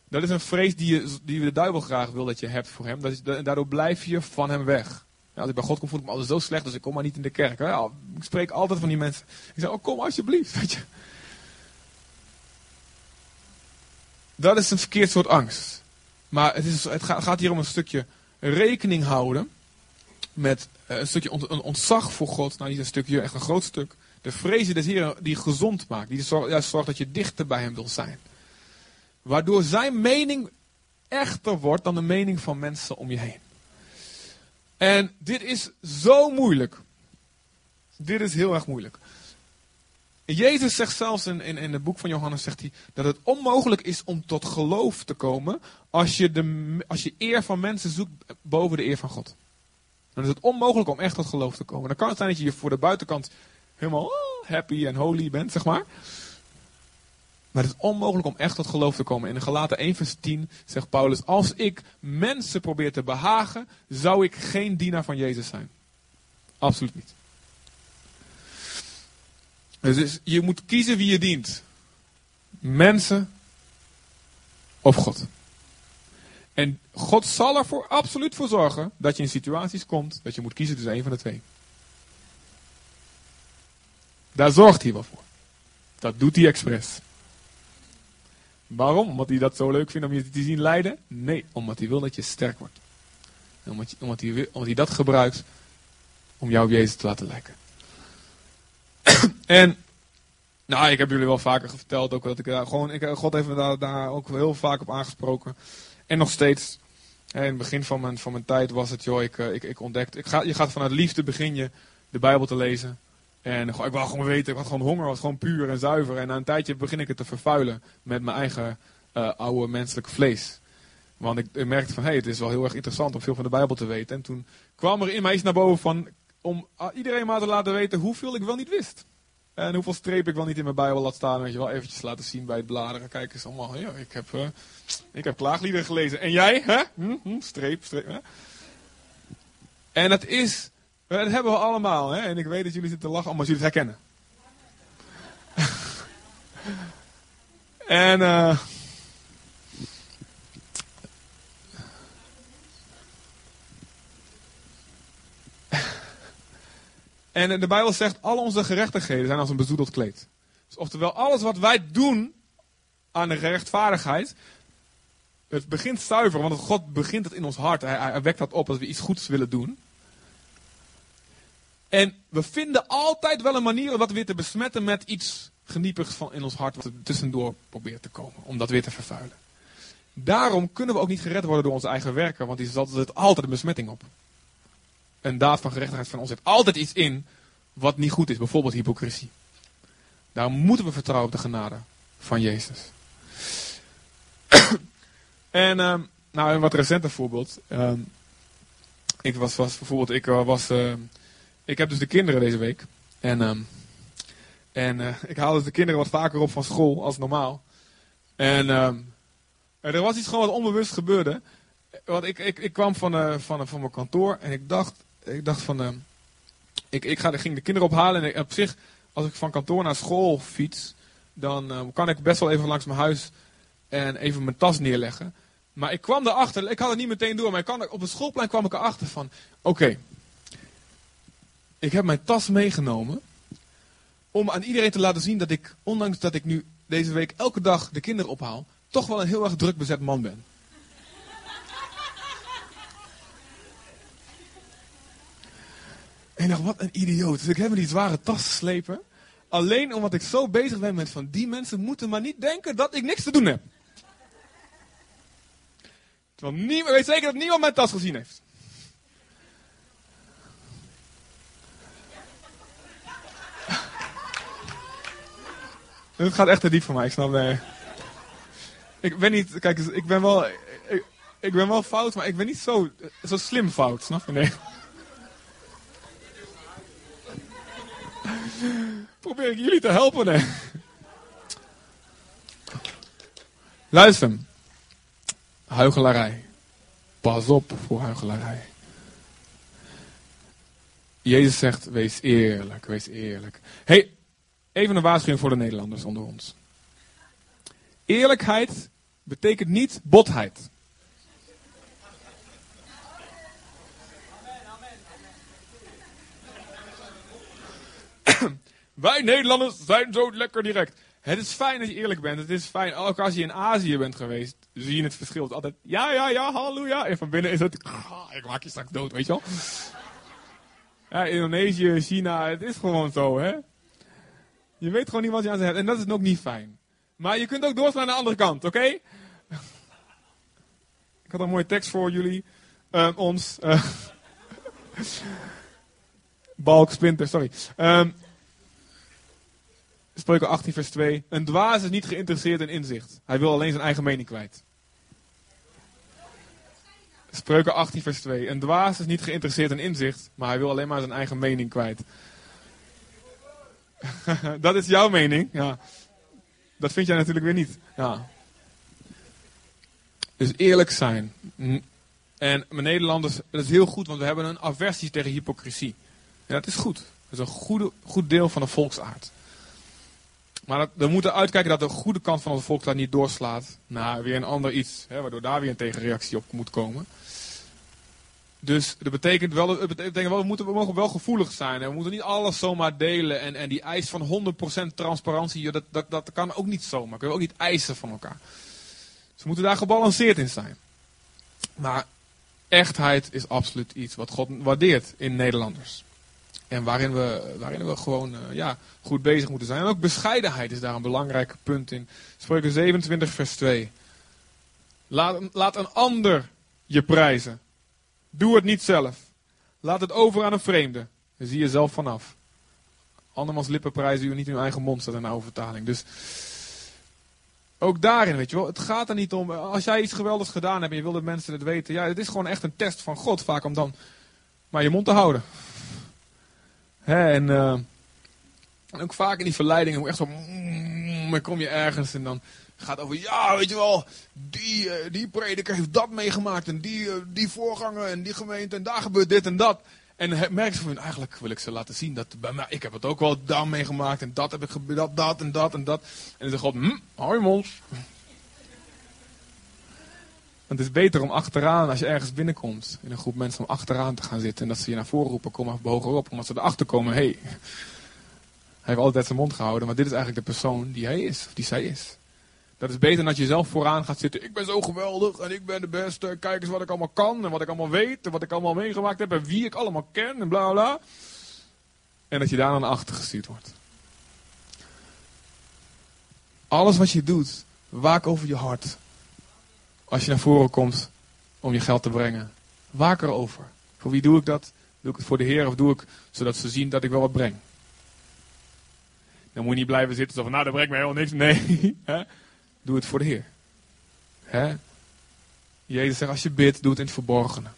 S1: Dat is een vrees die, je, die de duivel graag wil dat je hebt voor hem. Dat is, daardoor blijf je van hem weg. Ja, als ik bij God kom, voel ik me altijd zo slecht, dus ik kom maar niet in de kerk. Ja, ik spreek altijd van die mensen. Ik zeg, oh kom alsjeblieft. Weet je. Dat is een verkeerd soort angst. Maar het, is, het gaat hier om een stukje rekening houden met uh, een stukje ontzag voor God. Nou, niet een stukje, echt een groot stuk. De vrezen des Heeren die gezond maakt. Die zorgt, ja, zorgt dat je dichter bij hem wil zijn. Waardoor zijn mening echter wordt dan de mening van mensen om je heen. En dit is zo moeilijk. Dit is heel erg moeilijk. Jezus zegt zelfs in, in, in het boek van Johannes zegt hij, dat het onmogelijk is om tot geloof te komen als je, de, als je eer van mensen zoekt boven de eer van God. Dan is het onmogelijk om echt tot geloof te komen. Dan kan het zijn dat je voor de buitenkant helemaal oh, happy en holy bent, zeg maar. Maar het is onmogelijk om echt tot geloof te komen. In Galaten 1 vers 10 zegt Paulus, als ik mensen probeer te behagen, zou ik geen dienaar van Jezus zijn. Absoluut niet. Dus je moet kiezen wie je dient. Mensen of God. En God zal er voor absoluut voor zorgen dat je in situaties komt dat je moet kiezen tussen een van de twee. Daar zorgt hij wel voor. Dat doet hij expres. Waarom? Omdat hij dat zo leuk vindt om je te zien lijden? Nee, omdat hij wil dat je sterk wordt. Omdat, omdat, hij, omdat hij dat gebruikt om jou Jezus te laten lijken. en, nou, ik heb jullie wel vaker verteld ook dat ik gewoon, ik, God heeft me daar, ook heel vaak op aangesproken. En nog steeds, in het begin van mijn, van mijn tijd was het, joh, ik, ik, ik ontdekte, ik ga, je gaat vanuit liefde begin je de Bijbel te lezen. En ik wou gewoon weten, ik had gewoon honger, was gewoon puur en zuiver. En na een tijdje begin ik het te vervuilen met mijn eigen uh, oude menselijke vlees. Want ik, ik merkte van, hé, hey, het is wel heel erg interessant om veel van de Bijbel te weten. En toen kwam er in mij iets naar boven van, om iedereen maar te laten weten hoeveel ik wel niet wist. En hoeveel streep ik wel niet in mijn Bijbel laat staan. Weet je wel, eventjes laten zien bij het bladeren. Kijk eens allemaal, ja, ik heb, uh, ik heb klaagliederen gelezen. En jij, hè? Hm, hm, streep, streep. Hè? En het is dat hebben we allemaal. Hè? En ik weet dat jullie zitten te lachen omdat jullie het herkennen. en... Uh, En de Bijbel zegt, al onze gerechtigheden zijn als een bezoedeld kleed. Dus oftewel, alles wat wij doen aan de rechtvaardigheid, het begint zuiver, want God begint het in ons hart. Hij, hij wekt dat op als we iets goeds willen doen. En we vinden altijd wel een manier om dat weer te besmetten met iets geniepigs van in ons hart, wat er tussendoor probeert te komen, om dat weer te vervuilen. Daarom kunnen we ook niet gered worden door onze eigen werken, want die zet altijd een besmetting op. Een daad van gerechtigheid van ons heeft altijd iets in wat niet goed is, bijvoorbeeld hypocrisie. Daarom moeten we vertrouwen op de genade van Jezus. en uh, nou, een wat recenter voorbeeld. Uh, ik was, was bijvoorbeeld, ik uh, was uh, ik heb dus de kinderen deze week. En, en uh, ik haal dus de kinderen wat vaker op van school als normaal. En er was iets gewoon wat onbewust gebeurde. Want ik, ik, ik kwam van, uh, van, van mijn kantoor en ik dacht, ik dacht van... Uh, ik, ik ga, ging de kinderen ophalen en op zich, als ik van kantoor naar school fiets... dan kan ik best wel even langs mijn huis en even mijn tas neerleggen. Maar ik kwam erachter, ik had het niet meteen door, maar ik kan, op het schoolplein kwam ik erachter van... Oké, ik heb mijn tas meegenomen om aan iedereen te laten zien dat ik, ondanks dat ik nu deze week elke dag de kinderen ophaal, toch wel een heel erg druk bezet man ben. En ik dacht, wat een idioot. Dus ik heb me die zware tas slepen. Alleen omdat ik zo bezig ben met van die mensen moeten maar niet denken dat ik niks te doen heb. Terwijl niemand, weet zeker dat niemand mijn tas gezien heeft. Het gaat echt te diep voor mij, ik snap nee. Ik ben niet, kijk, ik ben wel, ik, ik, ben wel fout, maar ik ben niet zo, zo slim fout, snap je? Nee. Probeer ik jullie te helpen, nee. Luister. Huigelarij. Pas op voor huigelarij. Jezus zegt, wees eerlijk, wees eerlijk. hey, Even een waarschuwing voor de Nederlanders onder ons. Eerlijkheid betekent niet botheid. Wij Nederlanders zijn zo lekker direct. Het is fijn dat je eerlijk bent. Het is fijn. Ook als je in Azië bent geweest, zie je het verschil. Het altijd, ja, ja, ja, halleluja. En van binnen is het, ah, ik maak je straks dood, weet je wel. Indonesië, China, het is gewoon zo, hè. Je weet gewoon niet wat je aan ze hebt. En dat is ook niet fijn. Maar je kunt ook doorslaan naar de andere kant, oké? Ik had een mooie tekst voor jullie. Uh, ons. Uh, Balk, Splinter, sorry. Um, Spreuken 18 vers 2. Een dwaas is niet geïnteresseerd in inzicht. Hij wil alleen zijn eigen mening kwijt. Spreuken 18 vers 2. Een dwaas is niet geïnteresseerd in inzicht, maar hij wil alleen maar zijn eigen mening kwijt. dat is jouw mening, ja. Dat vind jij natuurlijk weer niet. Ja. Dus eerlijk zijn. En met Nederlanders, dat is heel goed, want we hebben een aversie tegen hypocrisie. En dat is goed. Dat is een goede, goed deel van de volksaard. Maar we moeten uitkijken dat de goede kant van onze volksaard niet doorslaat naar weer een ander iets. Hè, waardoor daar weer een tegenreactie op moet komen. Dus dat betekent wel, wel we, moeten, we mogen wel gevoelig zijn. En we moeten niet alles zomaar delen. En, en die eis van 100% transparantie, dat, dat, dat kan ook niet zomaar. Kunnen we ook niet eisen van elkaar. Dus we moeten daar gebalanceerd in zijn. Maar echtheid is absoluut iets wat God waardeert in Nederlanders. En waarin we, waarin we gewoon uh, ja, goed bezig moeten zijn. En ook bescheidenheid is daar een belangrijk punt in. Spreuken 27 vers 2. Laat, laat een ander je prijzen. Doe het niet zelf. Laat het over aan een vreemde. Zie je zelf vanaf. Andermans lippen prijzen u niet in uw eigen mond, staat in de oude vertaling. Dus ook daarin, weet je wel, het gaat er niet om. Als jij iets geweldigs gedaan hebt en je wil dat mensen het weten. Ja, het is gewoon echt een test van God vaak om dan maar je mond te houden. Hè, en, ook vaak in die verleidingen, echt zo. Mm, dan kom je ergens en dan gaat over, ja, weet je wel, die, uh, die prediker heeft dat meegemaakt en die, uh, die voorganger en die gemeente en daar gebeurt dit en dat. En merk je van, eigenlijk wil ik ze laten zien dat bij mij, ik heb het ook wel daar meegemaakt en dat heb ik dat, dat en dat en dat. En dan zegt God, hm, hou je mond. Want het is beter om achteraan, als je ergens binnenkomt, in een groep mensen, om achteraan te gaan zitten. En dat ze je naar voren roepen, kom maar hogerop. Omdat ze erachter komen, hé, hey, hij heeft altijd zijn mond gehouden. Maar dit is eigenlijk de persoon die hij is, of die zij is. Dat is beter dan dat je zelf vooraan gaat zitten. Ik ben zo geweldig en ik ben de beste. Kijk eens wat ik allemaal kan en wat ik allemaal weet. En wat ik allemaal meegemaakt heb en wie ik allemaal ken en bla bla. En dat je daar naar achter gestuurd wordt. Alles wat je doet, waak over je hart. Als je naar voren komt om je geld te brengen. Waak erover. Voor wie doe ik dat? Doe ik het voor de Heer of doe ik zodat ze zien dat ik wel wat breng? Dan moet je niet blijven zitten zo van, nou, dat brengt mij helemaal niks. Nee. Doe het voor de Heer. Hè? Jezus zegt, als je bidt, doe het in het verborgene.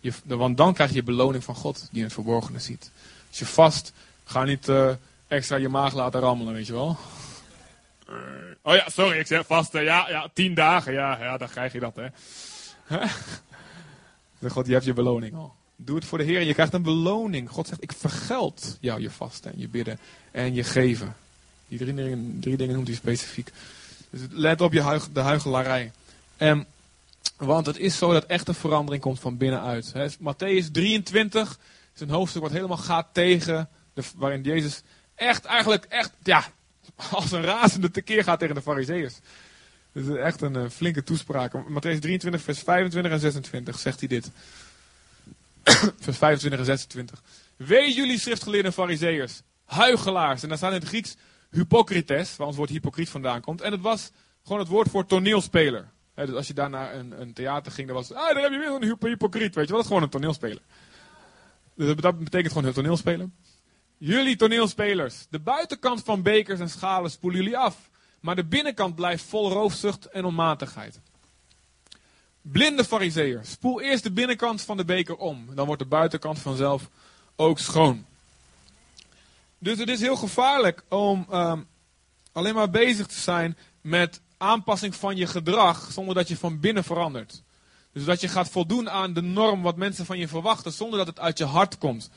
S1: Je, want dan krijg je beloning van God, die in het verborgene ziet. Als je vast, ga niet uh, extra je maag laten rammelen, weet je wel. Uh, oh ja, sorry, ik zeg vast, uh, ja, ja, tien dagen, ja, ja, dan krijg je dat, hè. God, je hebt je beloning. Doe het voor de Heer en je krijgt een beloning. God zegt, ik vergeld jou je vasten en je bidden en je geven. Die drie dingen, drie dingen noemt hij specifiek. Dus let op je huig, de huigelarij. En, want het is zo dat echte verandering komt van binnenuit. He, Matthäus 23 is een hoofdstuk wat helemaal gaat tegen, waarin Jezus echt eigenlijk, echt, ja, als een razende tekeer gaat tegen de fariseeërs. Dus echt een, een flinke toespraak. Matthäus 23 vers 25 en 26 zegt hij dit. vers 25 en 26. Wees jullie schriftgeleerde fariseeërs, huigelaars. En daar staat in het Grieks hypocrites, waar ons woord hypocriet vandaan komt. En het was gewoon het woord voor toneelspeler. dus als je daar naar een, een theater ging, dan was ah, daar heb je weer een hypocriet, weet je wel. Dat is gewoon een toneelspeler. Dus dat betekent gewoon een toneelspeler. Jullie toneelspelers, de buitenkant van bekers en schalen spoelen jullie af. Maar de binnenkant blijft vol roofzucht en onmatigheid. Blinde fariseer, spoel eerst de binnenkant van de beker om. Dan wordt de buitenkant vanzelf ook schoon. Dus het is heel gevaarlijk om uh, alleen maar bezig te zijn met aanpassing van je gedrag zonder dat je van binnen verandert. Dus dat je gaat voldoen aan de norm wat mensen van je verwachten zonder dat het uit je hart komt.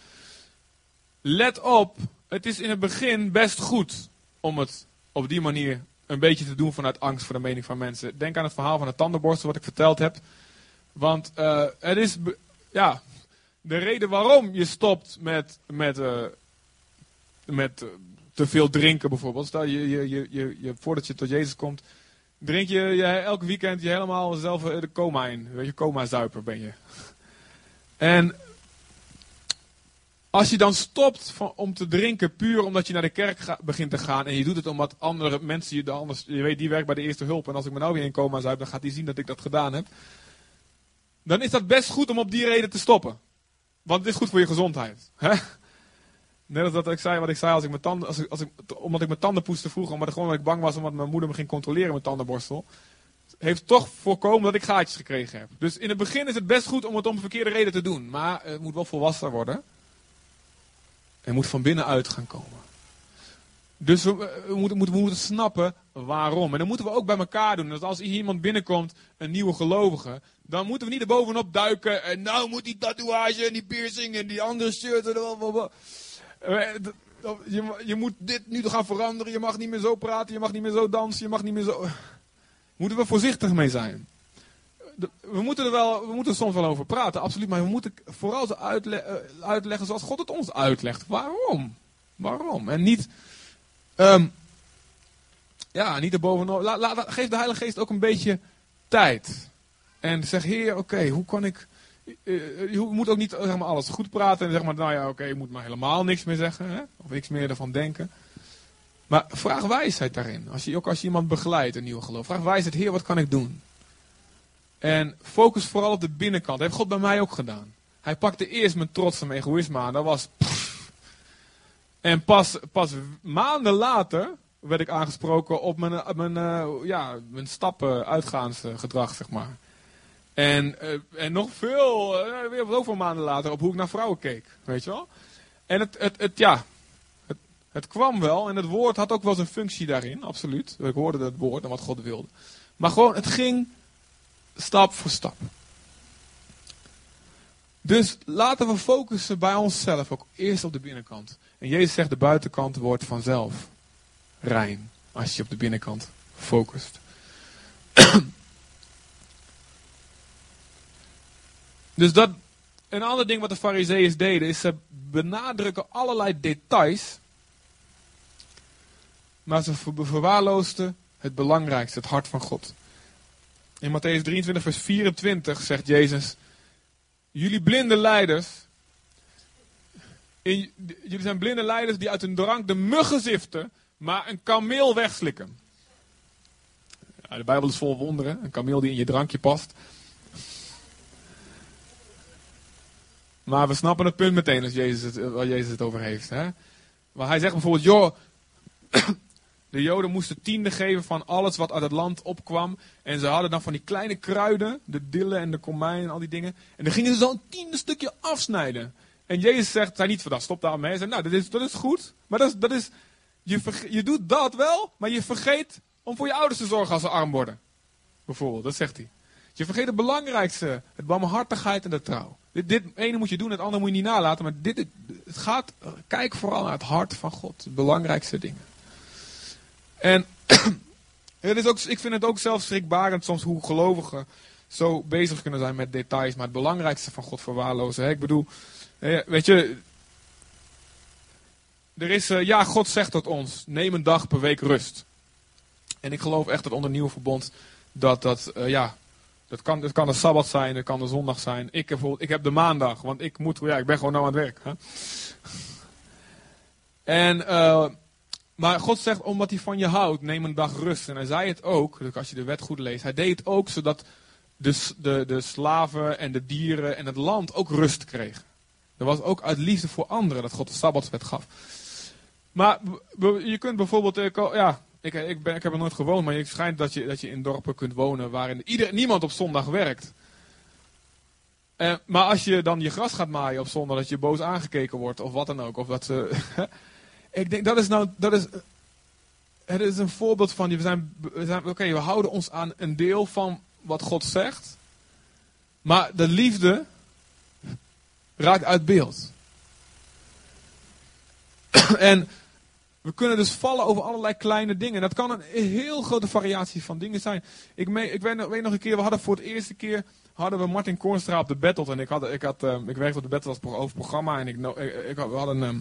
S1: Let op, het is in het begin best goed om het op die manier een beetje te doen vanuit angst voor de mening van mensen. Denk aan het verhaal van de tandenborstel wat ik verteld heb. Want het is, ja, de reden waarom je stopt met, met uh, met eh, te veel drinken bijvoorbeeld. Stel, je, je, je, je, je, voordat je tot Jezus komt, drink je, je elk weekend je helemaal zelf eh, de coma in. Weet je, coma-zuiper ben je. En als je dan stopt van, om te drinken puur omdat je naar de kerk begint te gaan en je doet het omdat andere mensen je dan anders, je weet die werkt bij de eerste hulp en als ik me nou weer in coma zuip, dan gaat hij zien dat ik dat gedaan heb. Dan is dat best goed om op die reden te stoppen. Want het is goed voor je gezondheid. Hè? Net als dat ik zei wat ik zei als ik mijn tanden, als ik, omdat ik mijn tanden poeste vroeger, omdat ik gewoon omdat ik bang was omdat mijn moeder me ging controleren met tandenborstel. Heeft toch voorkomen dat ik gaatjes gekregen heb. Dus in het begin is het best goed om het om verkeerde reden te doen. Maar het moet wel volwassen worden. Het moet van binnenuit gaan komen. Dus we, moeten, we moeten snappen waarom. En dan moeten we ook bij elkaar doen. Dus als hier iemand binnenkomt, een nieuwe gelovige, dan moeten we niet er bovenop duiken. En nou moet die tatoeage en die piercing en die andere shirt. En. Eh, Je, je moet dit nu gaan veranderen. Je mag niet meer zo praten. Je mag niet meer zo dansen. Je mag niet meer zo. Moeten we voorzichtig mee zijn. We moeten er wel, we moeten er soms wel over praten, absoluut. Maar we moeten vooral uitle- eh, uitleggen zoals God het ons uitlegt. Waarom? Waarom? En niet. ehm, ja, niet erbovenop. Geef de Heilige Geest ook een beetje tijd. En zeg, Heer, oké, hoe kan ik. eh, eh, je moet ook niet zeg maar, alles goed praten en zeg maar, nou ja, oké, je moet maar helemaal niks meer zeggen. Hè? Of niks meer ervan denken. Maar vraag wijsheid daarin. Als je, ook als je iemand begeleidt, een nieuwe geloof. Vraag wijsheid, Heer, wat kan ik doen? En focus vooral op de binnenkant. Dat heeft God bij mij ook gedaan. Hij pakte eerst mijn trots en mijn egoïsme aan. Dat was. En pas, pas maanden later werd ik aangesproken op mijn, mijn, eh, ja, mijn stappen, uitgaansgedrag, zeg maar. En, eh, en nog veel, eh, weer zoveel maanden later, op hoe ik naar vrouwen keek. Weet je wel? En het, het, het ja, het, het kwam wel. En het woord had ook wel zijn functie daarin, absoluut. Ik hoorde het woord en wat God wilde. Maar gewoon, het ging stap voor stap. Dus laten we focussen bij onszelf ook eerst op de binnenkant. En Jezus zegt, de buitenkant wordt vanzelf rein. Als je op de binnenkant focust. dus dat, een ander ding wat de fariseeërs deden, is ze benadrukken allerlei details. Maar ze ver- verwaarloosden het belangrijkste, het hart van God. In Matthäus 23, vers 24 zegt Jezus: Jullie blinde leiders. in- jullie zijn blinde leiders die uit hun drank de muggen ziften, maar een kameel wegslikken. Ja, de Bijbel is vol wonderen. Een kameel die in je drankje past. Maar we snappen het punt meteen als Jezus het, waar Jezus het over heeft. Hè? Maar hij zegt bijvoorbeeld, joh, de Joden moesten tiende geven van alles wat uit het land opkwam. En ze hadden dan van die kleine kruiden, de dille en de komijn en al die dingen. En dan gingen ze zo'n tiende stukje afsnijden. En Jezus zegt, zei niet van, dat stop daarmee. Hij zei, nou, dat is, dat is goed. Maar dat is, dat is, je, je doet dat wel, maar je vergeet om voor je ouders te zorgen als ze arm worden. Bijvoorbeeld, dat zegt hij. Je vergeet het belangrijkste, het barmhartigheid en de trouw. Dit, dit ene moet je doen, het andere moet je niet nalaten. Maar dit, het gaat, kijk vooral naar het hart van God. De belangrijkste dingen. En het is ook, ik vind het ook zelfs schrikbarend soms hoe gelovigen zo bezig kunnen zijn met details. Maar het belangrijkste van God verwaarlozen. Ik bedoel, weet je, er is, eh, ja, God zegt tot ons, neem een dag per week rust. En ik geloof echt dat onder nieuw verbond, dat dat, eh, ja, dat kan, dat kan de Sabbat zijn, dat kan de zondag zijn. Ik ik heb de maandag, want ik moet, ja, ik ben gewoon nou aan het werk. Hè? En, eh, maar God zegt, omdat hij van je houdt, neem een dag rust. En hij zei het ook, als je de wet goed leest, hij deed het ook zodat de, de, de slaven en de dieren en het land ook rust kregen. Dat was ook uit liefde voor anderen dat God de Sabbatswet gaf. Maar je kunt bijvoorbeeld, eh, ja, ik, ik, ben, ik heb er nooit gewoond, maar het schijnt dat je, dat je in dorpen kunt wonen waarin niemand op zondag werkt. Eh, maar als je dan je gras gaat maaien op zondag, dat je boos aangekeken wordt of wat dan ook. Of dat ze, ik denk, dat is nou, dat is, het is een voorbeeld van, we zijn, we zijn oké, we houden ons aan een deel van wat God zegt. Maar de liefde raakt uit beeld. en we kunnen dus vallen over allerlei kleine dingen. Dat kan een heel grote variatie van dingen zijn. Ik, ik weet, nog, een keer, we hadden voor het eerste keer hadden we Martin Koornstra op de Battle. En ik, had, ik, had, ehm, ik werkte op de Battle als over programma. En ik, ik, we hadden, ehm,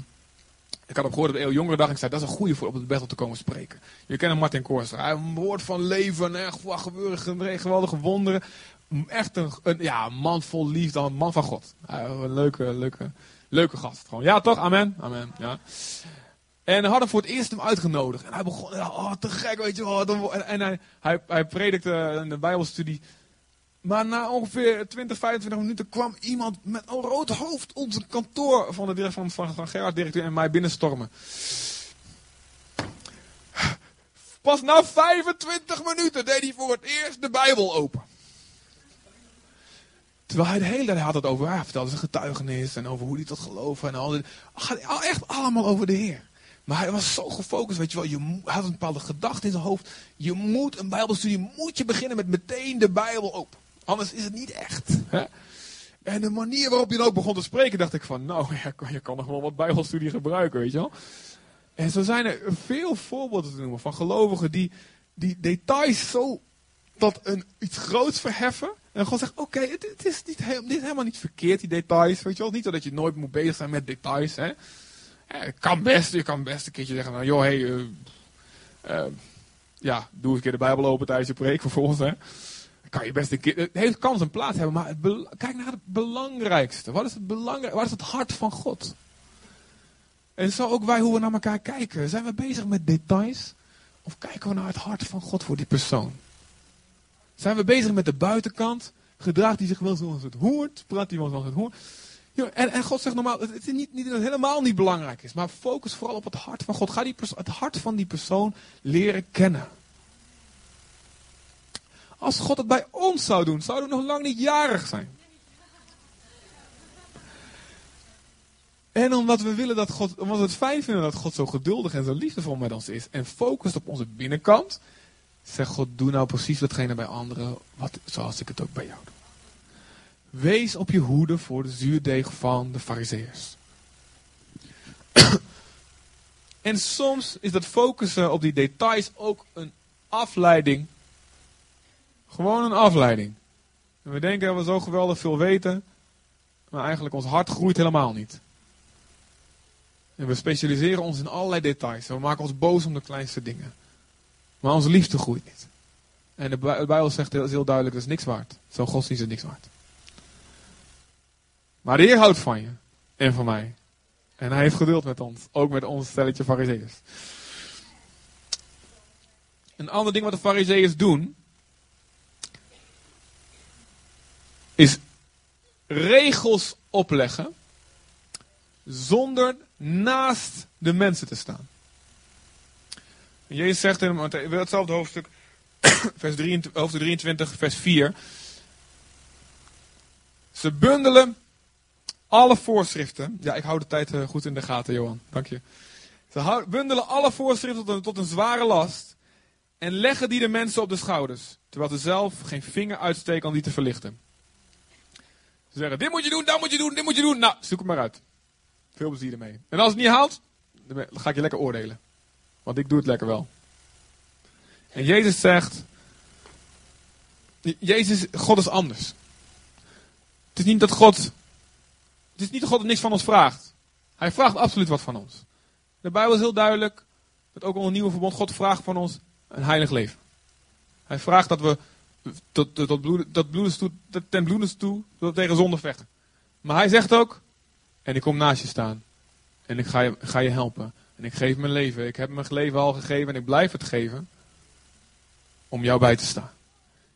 S1: ik had op gehoord op de Jongerendag. En ik zei, dat is een goede voor op de Battle te komen spreken. Je kent hem, Martin Koornstra. Hij Een woord van leven. Echt, wat gebeuren ge- geweldige wonderen. Echt een, ja, man vol liefde. Een man van God. Een leuke, leuke, leuke gast. Gewoon. Ja, toch? Amen. Amen. Ja. En we hadden voor het eerst hem uitgenodigd. En hij begon, oh, te gek, weet je wel. en hij, hij, hij predikte in de Bijbelstudie. Maar na ongeveer 20, 25 minuten kwam iemand met een rood hoofd onze kantoor van, de, direct- van, van, Gerard, directeur, en mij binnenstormen. Pas na 25 minuten deed hij voor het eerst de Bijbel open. Terwijl hij de hele tijd had het over, hij vertelde zijn getuigenis en over hoe hij tot geloven en al dit. Echt allemaal over de Heer. Maar hij was zo gefocust, weet je wel. Je had een bepaalde gedachte in zijn hoofd. Je moet een Bijbelstudie, moet je beginnen met meteen de Bijbel open. Anders is het niet echt. Hè? En de manier waarop hij dan ook begon te spreken, dacht ik van, nou, je kan, je kan nog wel wat Bijbelstudie gebruiken, weet je wel. En zo zijn er veel voorbeelden te noemen van gelovigen die, die details zo tot een, iets groots verheffen. En gewoon zeggen, oké, het, het is niet, heel- dit is helemaal niet verkeerd, die details. Weet je wel, niet dat je nooit moet bezig zijn met details. Hè. Ja, het kan best, je kan best een keertje zeggen, nou joh, hey, eh, eh, ja, doe eens een keer de Bijbel open tijdens je preek vervolgens. Hè. Kan je keer, het heeft kans en plaats hebben, maar kijk naar het belangrijkste. Wat is het belangrijk? Wat is het hart van God? En zo ook wij hoe we naar elkaar kijken. Zijn we bezig met details? Of kijken we naar het hart van God voor die persoon? Zijn we bezig met de buitenkant? Gedraagt hij zich wel zoals het hoort? Praat hij wel zoals het hoort? En, en God zegt normaal, het is niet, niet dat het helemaal niet belangrijk is. Maar focus vooral op het hart van God. Ga die het hart van die persoon leren kennen. Als God het bij ons zou doen, zouden we nog lang niet jarig zijn. En omdat we willen dat God, omdat we het fijn vinden dat God zo geduldig en zo liefdevol met ons is. En focust op onze binnenkant. Zegt God, doe nou precies datgene bij anderen, wat, zoals ik het ook bij jou doe. Wees op je hoede voor de zuurdeeg van de fariseërs. en soms is dat focussen op die details ook een afleiding. Gewoon een afleiding. En we denken dat we zo geweldig veel weten, maar eigenlijk ons hart groeit helemaal niet. En we specialiseren ons in allerlei details. We maken ons boos om de kleinste dingen. Maar onze liefde groeit niet. En de Bij- de Bijbel zegt heel duidelijk, dat is niks waard. Zo'n godsdienst is niks waard. Maar de Heer houdt van je. En van mij. En hij heeft geduld met ons. Ook met ons stelletje fariseeërs. Een ander ding wat de fariseeërs doen. Is regels opleggen. Zonder naast de mensen te staan. Jezus zegt in hetzelfde hoofdstuk, vers 23, hoofdstuk 23, vers 4. Ze bundelen alle voorschriften. Ja, ik hou de tijd eh, goed in de gaten, Johan. Dank je. Ze bundelen alle voorschriften tot een, tot een zware last. En leggen die de mensen op de schouders. Terwijl ze zelf geen vinger uitsteken om die te verlichten. Ze zeggen: Dit moet je doen, dat moet je doen, dit moet je doen. Nou, zoek het maar uit. Veel plezier ermee. En als het niet haalt, dan ga ik je lekker oordelen. Want ik doe het lekker wel. En Jezus zegt. Jezus, God is anders. Het is niet dat God. Het is niet dat God niks van ons vraagt. Hij vraagt absoluut wat van ons. De Bijbel is heel duidelijk. Dat ook al een nieuwe verbond. God vraagt van ons een heilig leven. Hij vraagt dat we tot, bloeden, tot bloedens toe, tot- ten bloedens toe tot tegen zonde vechten. Maar hij zegt ook. En ik kom naast je staan. En ik ga je, ga je helpen. En ik geef mijn leven. Ik heb mijn leven al gegeven en ik blijf het geven. Om jou bij te staan.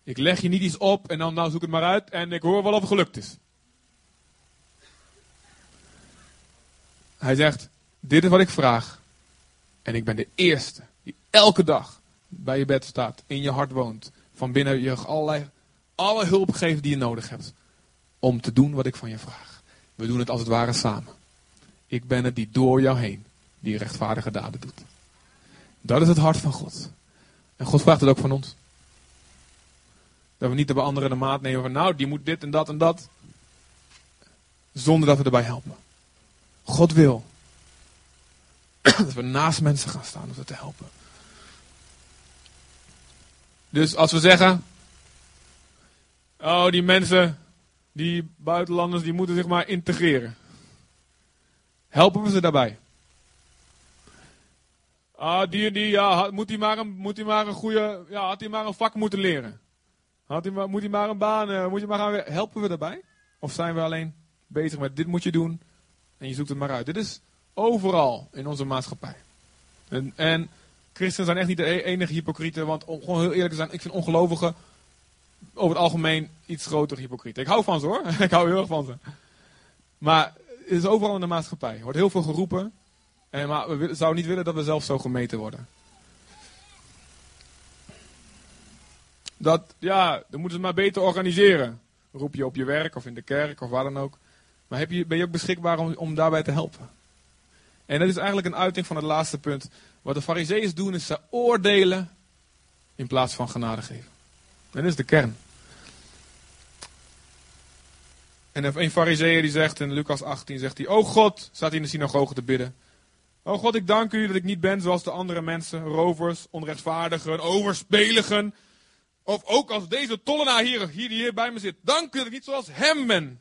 S1: Ik leg je niet iets op en dan nou zoek het maar uit en ik hoor wel of het gelukt is. Hij zegt, dit is wat ik vraag. En ik ben de eerste die elke dag bij je bed staat, in je hart woont. Van binnen je allerlei, alle hulp geeft die je nodig hebt. Om te doen wat ik van je vraag. We doen het als het ware samen. Ik ben het die door jou heen, die rechtvaardige daden doet. Dat is het hart van God. En God vraagt het ook van ons. Dat we niet de anderen de maat nemen van, nou, die moet dit en dat en dat. Zonder dat we erbij helpen. God wil dat we naast mensen gaan staan om ze te helpen. Dus als we zeggen, oh, die mensen, die buitenlanders, die moeten zich maar integreren. Helpen we ze daarbij? Ah, die en die, ja, moet hij maar een, moet maar een goede, ja, had hij maar een vak moeten leren. Had hij maar, moet hij maar een baan, eh, moet je maar gaan, helpen we daarbij? Of zijn we alleen bezig met dit moet je doen en je zoekt het maar uit? Dit is overal in onze maatschappij. En, en christenen zijn echt niet de e- enige hypocrieten, want om gewoon heel eerlijk te zijn, ik vind ongelovigen over het algemeen iets groter hypocrieten. Ik hou van ze hoor. ik hou heel erg van ze. Maar het is overal in de maatschappij. Er wordt heel veel geroepen. En, maar we zouden niet willen dat we zelf zo gemeten worden. Dat, ja, dan moeten ze maar beter organiseren. Roep je op je werk of in de kerk of waar dan ook. Maar heb je, ben je ook beschikbaar om daarbij te helpen? En dat is eigenlijk een uiting van het laatste punt. Wat de fariseeërs doen is ze oordelen in plaats van genade geven. En dat is de kern. En een fariseer die zegt in Lucas 18, zegt hij, Oh God, staat hij in de synagoge te bidden. Oh God, ik dank u dat ik niet ben zoals de andere mensen, rovers, onrechtvaardigen, overspeligen. Of ook als deze tollenaar hier, hier, die hier bij me zit. Dank u dat ik niet zoals hem ben.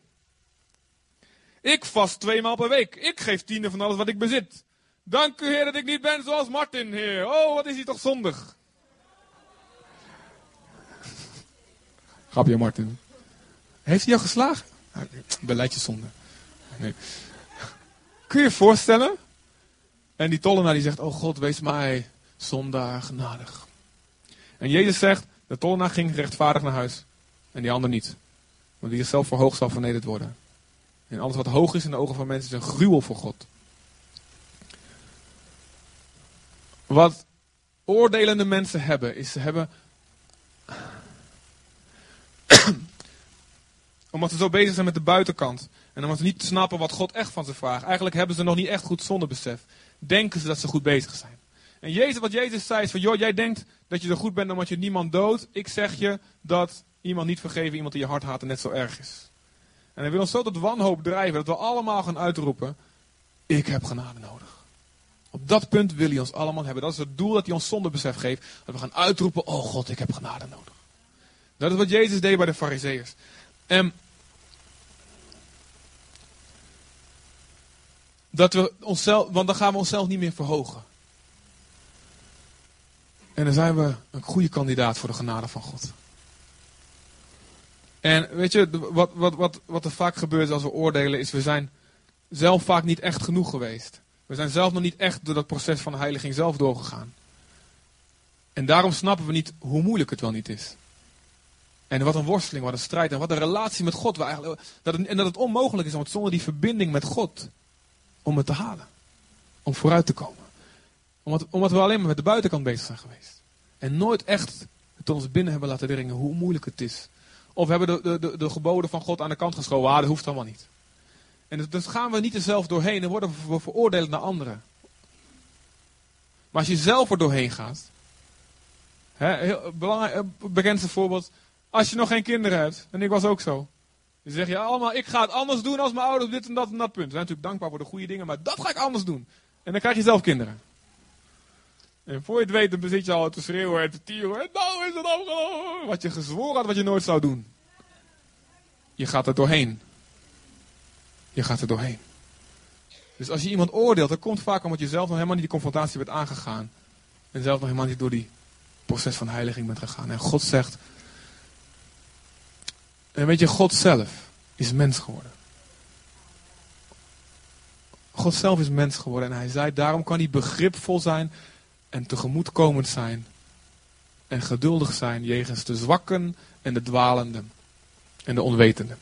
S1: Ik vast twee maal per week. Ik geef tiende van alles wat ik bezit. Dank u Heer dat ik niet ben zoals Martin, Heer. Oh, wat is hij toch zondig. Grapje, Martin. Heeft hij jou geslagen? Ah, Beleidje zonde. Nee. Kun je je voorstellen? En die tollenaar die zegt, oh God, wees mij zondaar genadig. En Jezus zegt, de tollenaar ging rechtvaardig naar huis. En die ander niet. Want die is zelf verhoogd zal vernederd worden. En alles wat hoog is in de ogen van mensen is een gruwel voor God. Wat oordelende mensen hebben, is ze hebben. omdat ze zo bezig zijn met de buitenkant. En omdat ze niet snappen wat God echt van ze vraagt. Eigenlijk hebben ze nog niet echt goed zondebesef. Denken ze dat ze goed bezig zijn. En Jezus, wat Jezus zei is van, joh, jij denkt dat je zo goed bent omdat je niemand doodt. Ik zeg je dat iemand niet vergeven, iemand die je hart haat en net zo erg is. En hij wil ons zo tot wanhoop drijven dat we allemaal gaan uitroepen, ik heb genade nodig. Op dat punt wil hij ons allemaal hebben. Dat is het doel dat hij ons zondebesef geeft. Dat we gaan uitroepen, oh God, ik heb genade nodig. Dat is wat Jezus deed bij de fariseeërs. En dat we onszelf, want dan gaan we onszelf niet meer verhogen. En dan zijn we een goede kandidaat voor de genade van God. En weet je, wat, wat, wat, wat er vaak gebeurt als we oordelen, is we zijn zelf vaak niet echt genoeg geweest. We zijn zelf nog niet echt door dat proces van heiliging zelf doorgegaan. En daarom snappen we niet hoe moeilijk het wel niet is. En wat een worsteling, wat een strijd en wat een relatie met God. we eigenlijk, dat en dat het onmogelijk is om het zonder die verbinding met God, om het te halen. Om vooruit te komen. Omdat, omdat we alleen maar met de buitenkant bezig zijn geweest. En nooit echt het ons binnen hebben laten dringen hoe moeilijk het is. Of we hebben de, de, de, de geboden van God aan de kant geschoven. Ah, dat hoeft allemaal niet. En dus, gaan we niet er zelf doorheen en worden we veroordeeld naar anderen. Maar als je zelf er doorheen gaat. Hè, heel, belangrijk, eh, bekendste voorbeeld. Als je nog geen kinderen hebt. En ik was ook zo. Dan zeg je allemaal, ik ga het anders doen als mijn ouders dit en dat en dat punt. We zijn natuurlijk dankbaar voor de goede dingen, maar dat ga ik anders doen. En dan krijg je zelf kinderen. En voor je het weet, dan zit je al te schreeuwen en te tieren. En nou is het afgelopen. Wat je gezworen had, wat je nooit zou doen. Je gaat er doorheen. Je gaat er doorheen. Dus als je iemand oordeelt, dat komt vaak omdat je zelf nog helemaal niet die confrontatie bent aangegaan. En zelf nog helemaal niet door die proces van heiliging bent gegaan. En God zegt. En weet je, God zelf is mens geworden. God zelf is mens geworden. En hij zei, daarom kan hij begripvol zijn en tegemoetkomend zijn. En geduldig zijn jegens de zwakken en de dwalenden. En de onwetenden.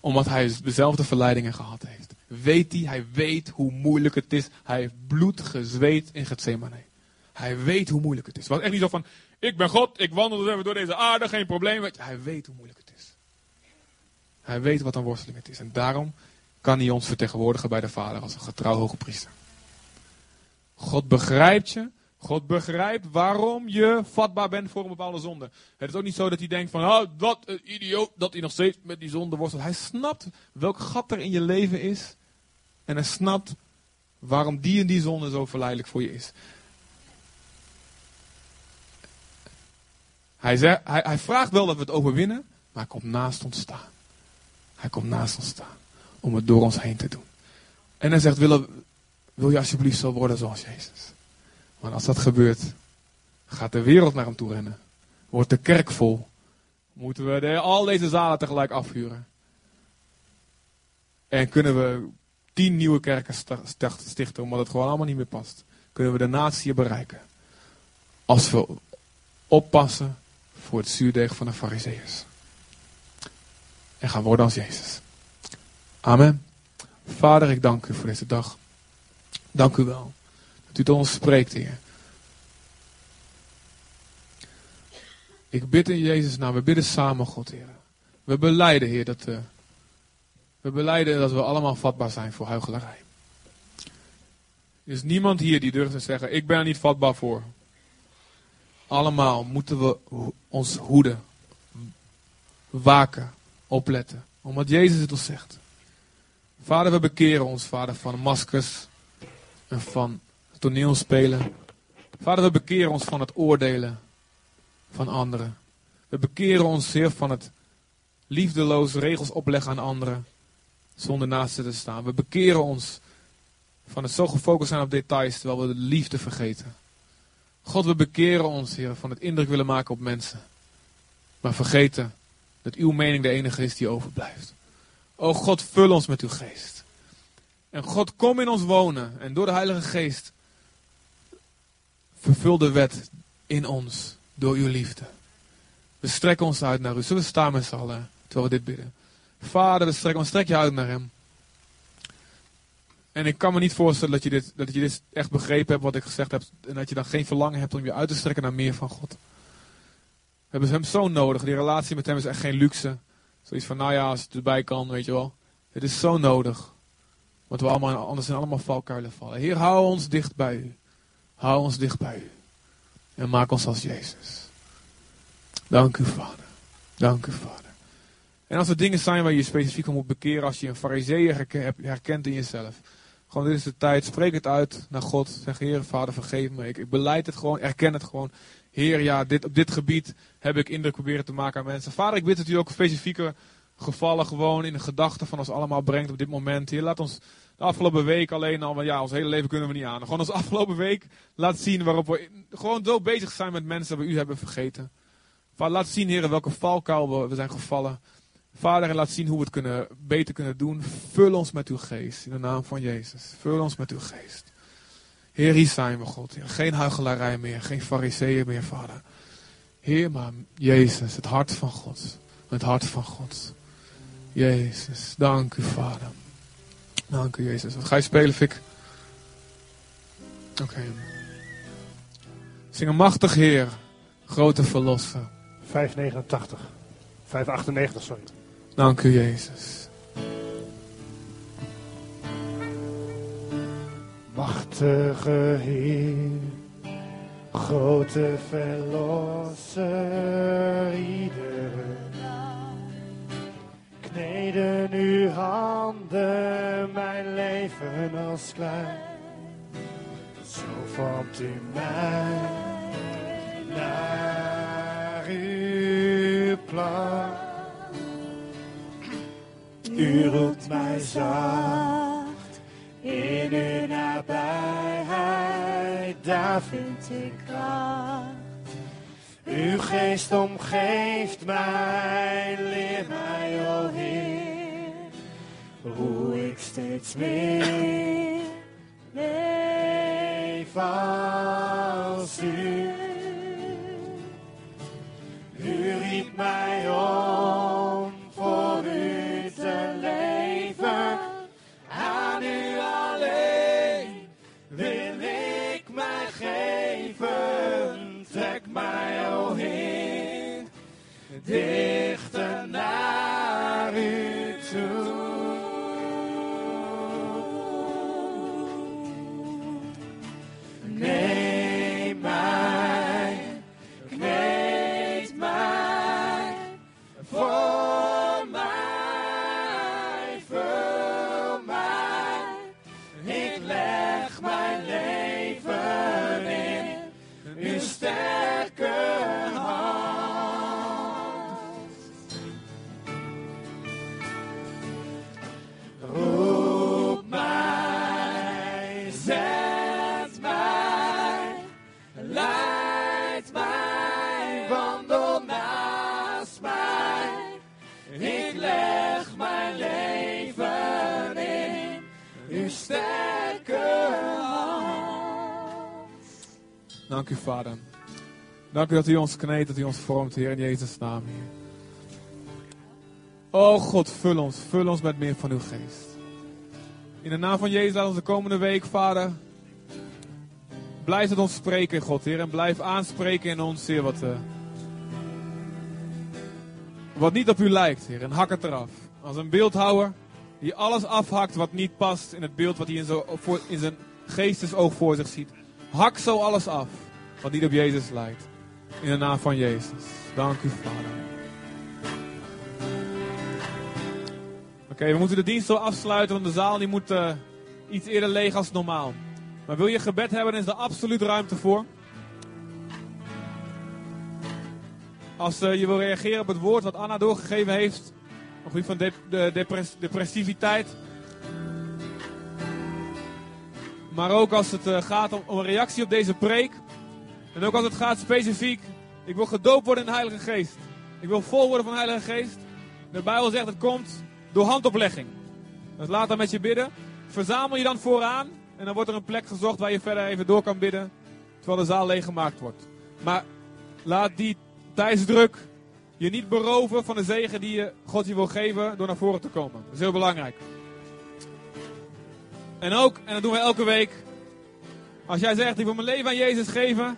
S1: Omdat hij dezelfde verleidingen gehad heeft. Weet hij, hij weet hoe moeilijk het is. Hij heeft bloed gezweet in Gethsemane. Hij weet hoe moeilijk het is. Het was echt niet zo van, ik ben God, ik wandel dus even door deze aarde, geen probleem. Hij weet hoe moeilijk het is. Hij weet wat een worsteling het is. En daarom kan hij ons vertegenwoordigen bij de Vader als een getrouw hoge priester. God begrijpt je. God begrijpt waarom je vatbaar bent voor een bepaalde zonde. Het is ook niet zo dat hij denkt van, oh, wat een idioot dat hij nog steeds met die zonde worstelt. Hij snapt welk gat er in je leven is. En hij snapt waarom die en die zonde zo verleidelijk voor je is. Hij, hij, hij vraagt wel dat we het overwinnen, maar hij komt naast ons staan. Hij komt naast ons staan om het door ons heen te doen. En hij zegt, wil, wil je alsjeblieft zo worden zoals Jezus? Want als dat gebeurt, gaat de wereld naar hem toe rennen. Wordt de kerk vol. Moeten we de, al deze zalen tegelijk afhuren. En kunnen we tien nieuwe kerken stichten, omdat het gewoon allemaal niet meer past. Kunnen we de natie bereiken. Als we oppassen voor het zuurdeeg van de fariseeërs. En gaan worden als Jezus. Amen. Vader, ik dank u voor deze dag. Dank u wel u tot ons spreekt, Heer. Ik bid in Jezus' naam, we bidden samen, God, Heer. We beleiden, Heer, dat, we beleiden dat we allemaal vatbaar zijn voor huichelarij. Er is niemand hier die durft te zeggen, ik ben er niet vatbaar voor. Allemaal moeten we ons hoeden, waken, opletten. Omdat Jezus het ons zegt. Vader, we bekeren ons, Vader, van maskers en van toneelspelen. Vader, we bekeren ons van het oordelen van anderen. We bekeren ons, Heer, van het liefdeloos regels opleggen aan anderen zonder naast te staan. We bekeren ons van het zo gefocust zijn op details terwijl we de liefde vergeten. God, we bekeren ons, Heer, van het indruk willen maken op mensen. Maar vergeten dat uw mening de enige is die overblijft. O God, vul ons met uw geest. En God, kom in ons wonen. En door de Heilige Geest vervul de wet in ons door uw liefde. We strekken ons uit naar u. Zullen we staan met z'n allen terwijl we dit bidden? Vader, we strekken ons. Strek je uit naar hem. En ik kan me niet voorstellen dat je, dit, dat je dit echt begrepen hebt wat ik gezegd heb. En dat je dan geen verlangen hebt om je uit te strekken naar meer van God. We hebben hem zo nodig. Die relatie met hem is echt geen luxe. Zoiets van, nou ja, als het erbij kan, weet je wel. Het is zo nodig. Want we allemaal, anders zijn allemaal valkuilen vallen. Heer, hou ons dicht bij u. Hou ons dicht bij u. En maak ons als Jezus. Dank u, Vader. Dank u, Vader. En als er dingen zijn waar je specifiek om moet bekeren, als je een fariseeër herkent in jezelf. Gewoon, dit is de tijd. Spreek het uit naar God. Zeg, Heer, Vader, vergeef me. Ik, ik beleid het gewoon. Erken het gewoon. Heer, ja, dit, op dit gebied heb ik indruk proberen te maken aan mensen. Vader, ik bid dat u ook specifieke gevallen gewoon in de gedachten van ons allemaal brengt op dit moment. Heer, laat ons de afgelopen week alleen al, ja, ons hele leven kunnen we niet aan. Gewoon ons afgelopen week laat zien waarop we gewoon zo bezig zijn met mensen dat we u hebben vergeten. Laat zien, Heer, welke valkuil we, we zijn gevallen. Vader, laat zien hoe we het kunnen, beter kunnen doen. Vul ons met uw geest. In de naam van Jezus. Vul ons met uw geest. Heer, hier zijn we, God. Geen huichelarij meer. Geen fariseeën meer, Vader. Heer, maar Jezus, het hart van God. Het hart van God. Jezus, dank u, Vader. Dank u, Jezus. Wat ga je spelen, Fik? Oké. Okay. Zing een machtig Heer. Grote verlosser.
S4: 589. 598, sorry.
S1: Dank u, Jezus.
S4: Machtige Heer, grote verlosser, iedere dag. Kneden uw handen leven als klein. Zo vormt u mij naar uw plan. U roept mij zacht in uw nabijheid, daar vind ik kracht. Uw geest omgeeft mij, leer mij, o Heer, hoe ik steeds meer leef als u. U riep mij om voor u te leven. Aan u alleen wil ik mij geven. Trek mij, o Heer,
S1: Dank u, Vader. Dank u dat u ons kneedt, dat u ons vormt, Heer, in Jezus' naam, Heer. Oh God, vul ons, vul ons met meer van uw geest. In de naam van Jezus, laat ons de komende week, Vader, blijf met ons spreken, God, Heer. En blijf aanspreken in ons, Heer, wat, uh, wat niet op u lijkt, Heer. En hak het eraf. Als een beeldhouwer die alles afhakt wat niet past in het beeld wat hij in, voor, in zijn geestesoog voor zich ziet. Hak zo alles af wat niet op Jezus lijkt. In de naam van Jezus. Dank u, Vader. Oké, we moeten de dienst zo afsluiten, want de zaal die moet uh, iets eerder leeg als normaal. Maar wil je gebed hebben, dan is er absoluut ruimte voor. Als uh, je wil reageren op het woord wat Anna doorgegeven heeft, op gebied van de, de, depress, depressiviteit. Maar ook als het uh, gaat om, een reactie op deze preek. En ook als het gaat specifiek. Ik wil gedoopt worden in de Heilige Geest. Ik wil vol worden van de Heilige Geest. De Bijbel zegt het komt door handoplegging. Dus laat dan met je bidden. Verzamel je dan vooraan. En dan wordt er een plek gezocht waar je verder even door kan bidden. Terwijl de zaal leeggemaakt wordt. Maar laat die tijdsdruk je niet beroven van de zegen die je God je wil geven door naar voren te komen. Dat is heel belangrijk. En ook, en dat doen we elke week. Als jij zegt, ik wil mijn leven aan Jezus geven.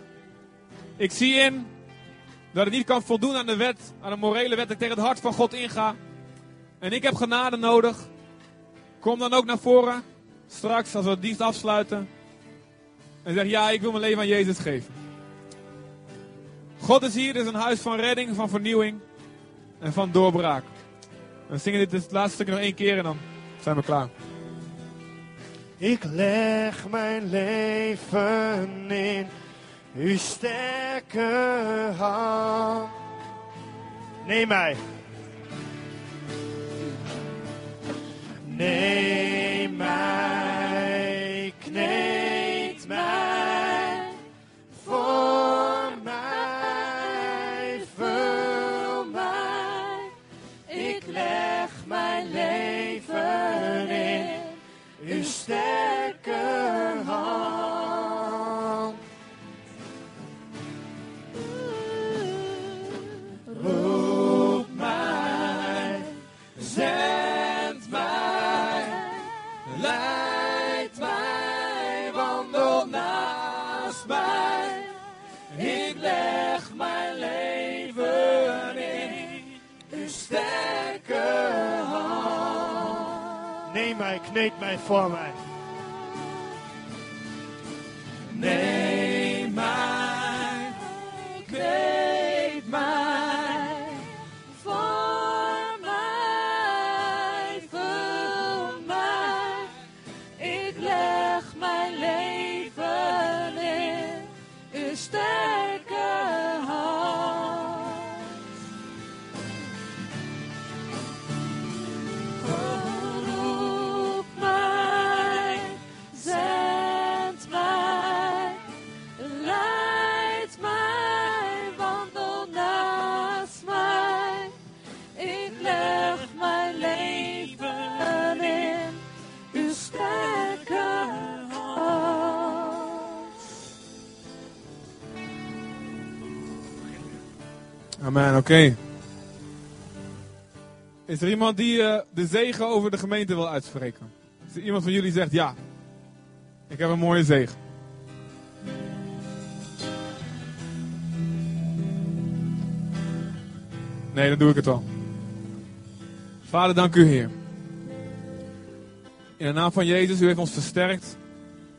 S1: Ik zie in dat ik niet kan voldoen aan de wet, aan de morele wet, dat ik tegen het hart van God inga. En ik heb genade nodig. Kom dan ook naar voren. Straks, als we de dienst afsluiten. En zeg, ja, ik wil mijn leven aan Jezus geven. God is hier, is een huis van redding, van vernieuwing en van doorbraak. We zingen dit het laatste stuk nog één keer en dan zijn we klaar.
S5: Ik leg mijn leven in uw sterke hand. Neem mij. Neem mij, Neem mij, kneed mij voor mij. Neem
S1: Amen, oké. Is er iemand die uh, de zegen over de gemeente wil uitspreken? Is er iemand van jullie zegt ja? Ik heb een mooie zegen. Nee, dan doe ik het wel. Vader, dank u, Heer. In de naam van Jezus, u heeft ons versterkt.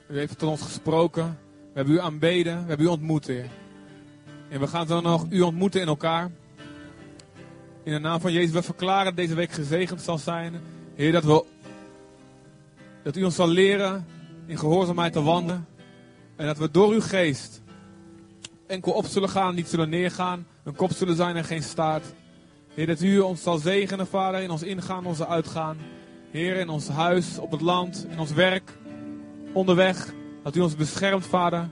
S1: U heeft tot ons gesproken. We hebben u aanbeden. We hebben u ontmoet, Heer. En we gaan dan nog u ontmoeten in elkaar. In de naam van Jezus, we verklaren dat deze week gezegend zal zijn. Heer, dat, we, dat u ons zal leren in gehoorzaamheid te wandelen. En dat we door uw geest enkel op zullen gaan, niet zullen neergaan. Een kop zullen zijn en geen staart. Heer, dat u ons zal zegenen, Vader, in ons ingaan, onze uitgaan. Heer, in ons huis, op het land, in ons werk, onderweg. Dat u ons beschermt, Vader.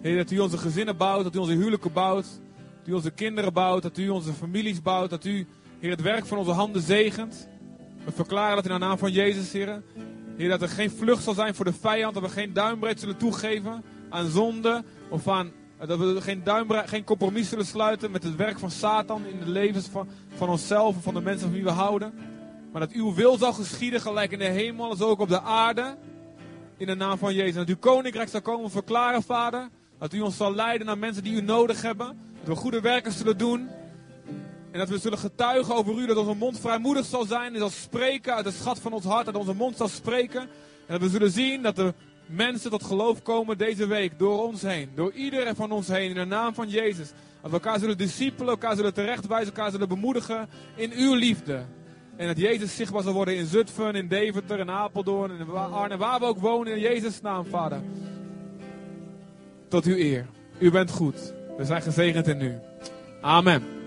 S1: Heer, dat u onze gezinnen bouwt, dat u onze huwelijken bouwt. Dat u onze kinderen bouwt, dat u onze families bouwt. Dat u, Heer, het werk van onze handen zegent. We verklaren dat in de naam van Jezus, Heer. Heer, dat er geen vlucht zal zijn voor de vijand. Dat we geen duimbreed zullen toegeven aan zonde of aan Dat we geen, duimbre- geen compromis zullen sluiten met het werk van Satan in de levens van, van onszelf en van de mensen van wie we houden. Maar dat uw wil zal geschieden, gelijk in de hemel, als ook op de aarde. In de naam van Jezus. En dat uw koninkrijk zal komen verklaren, Vader. Dat u ons zal leiden naar mensen die u nodig hebben. Dat we goede werken zullen doen. En dat we zullen getuigen over u. Dat onze mond vrijmoedig zal zijn. En zal spreken uit de schat van ons hart. Dat onze mond zal spreken. En dat we zullen zien dat de mensen tot geloof komen deze week. Door ons heen. Door iedereen van ons heen. In de naam van Jezus. Dat we elkaar zullen discipelen. Elkaar zullen terechtwijzen. Elkaar zullen bemoedigen. In uw liefde. En dat Jezus zichtbaar zal worden in Zutphen, in Deventer, in Apeldoorn, in Arnhem, waar we ook wonen, in Jezus' naam, Vader. Tot uw eer. U bent goed. We zijn gezegend in u. Amen.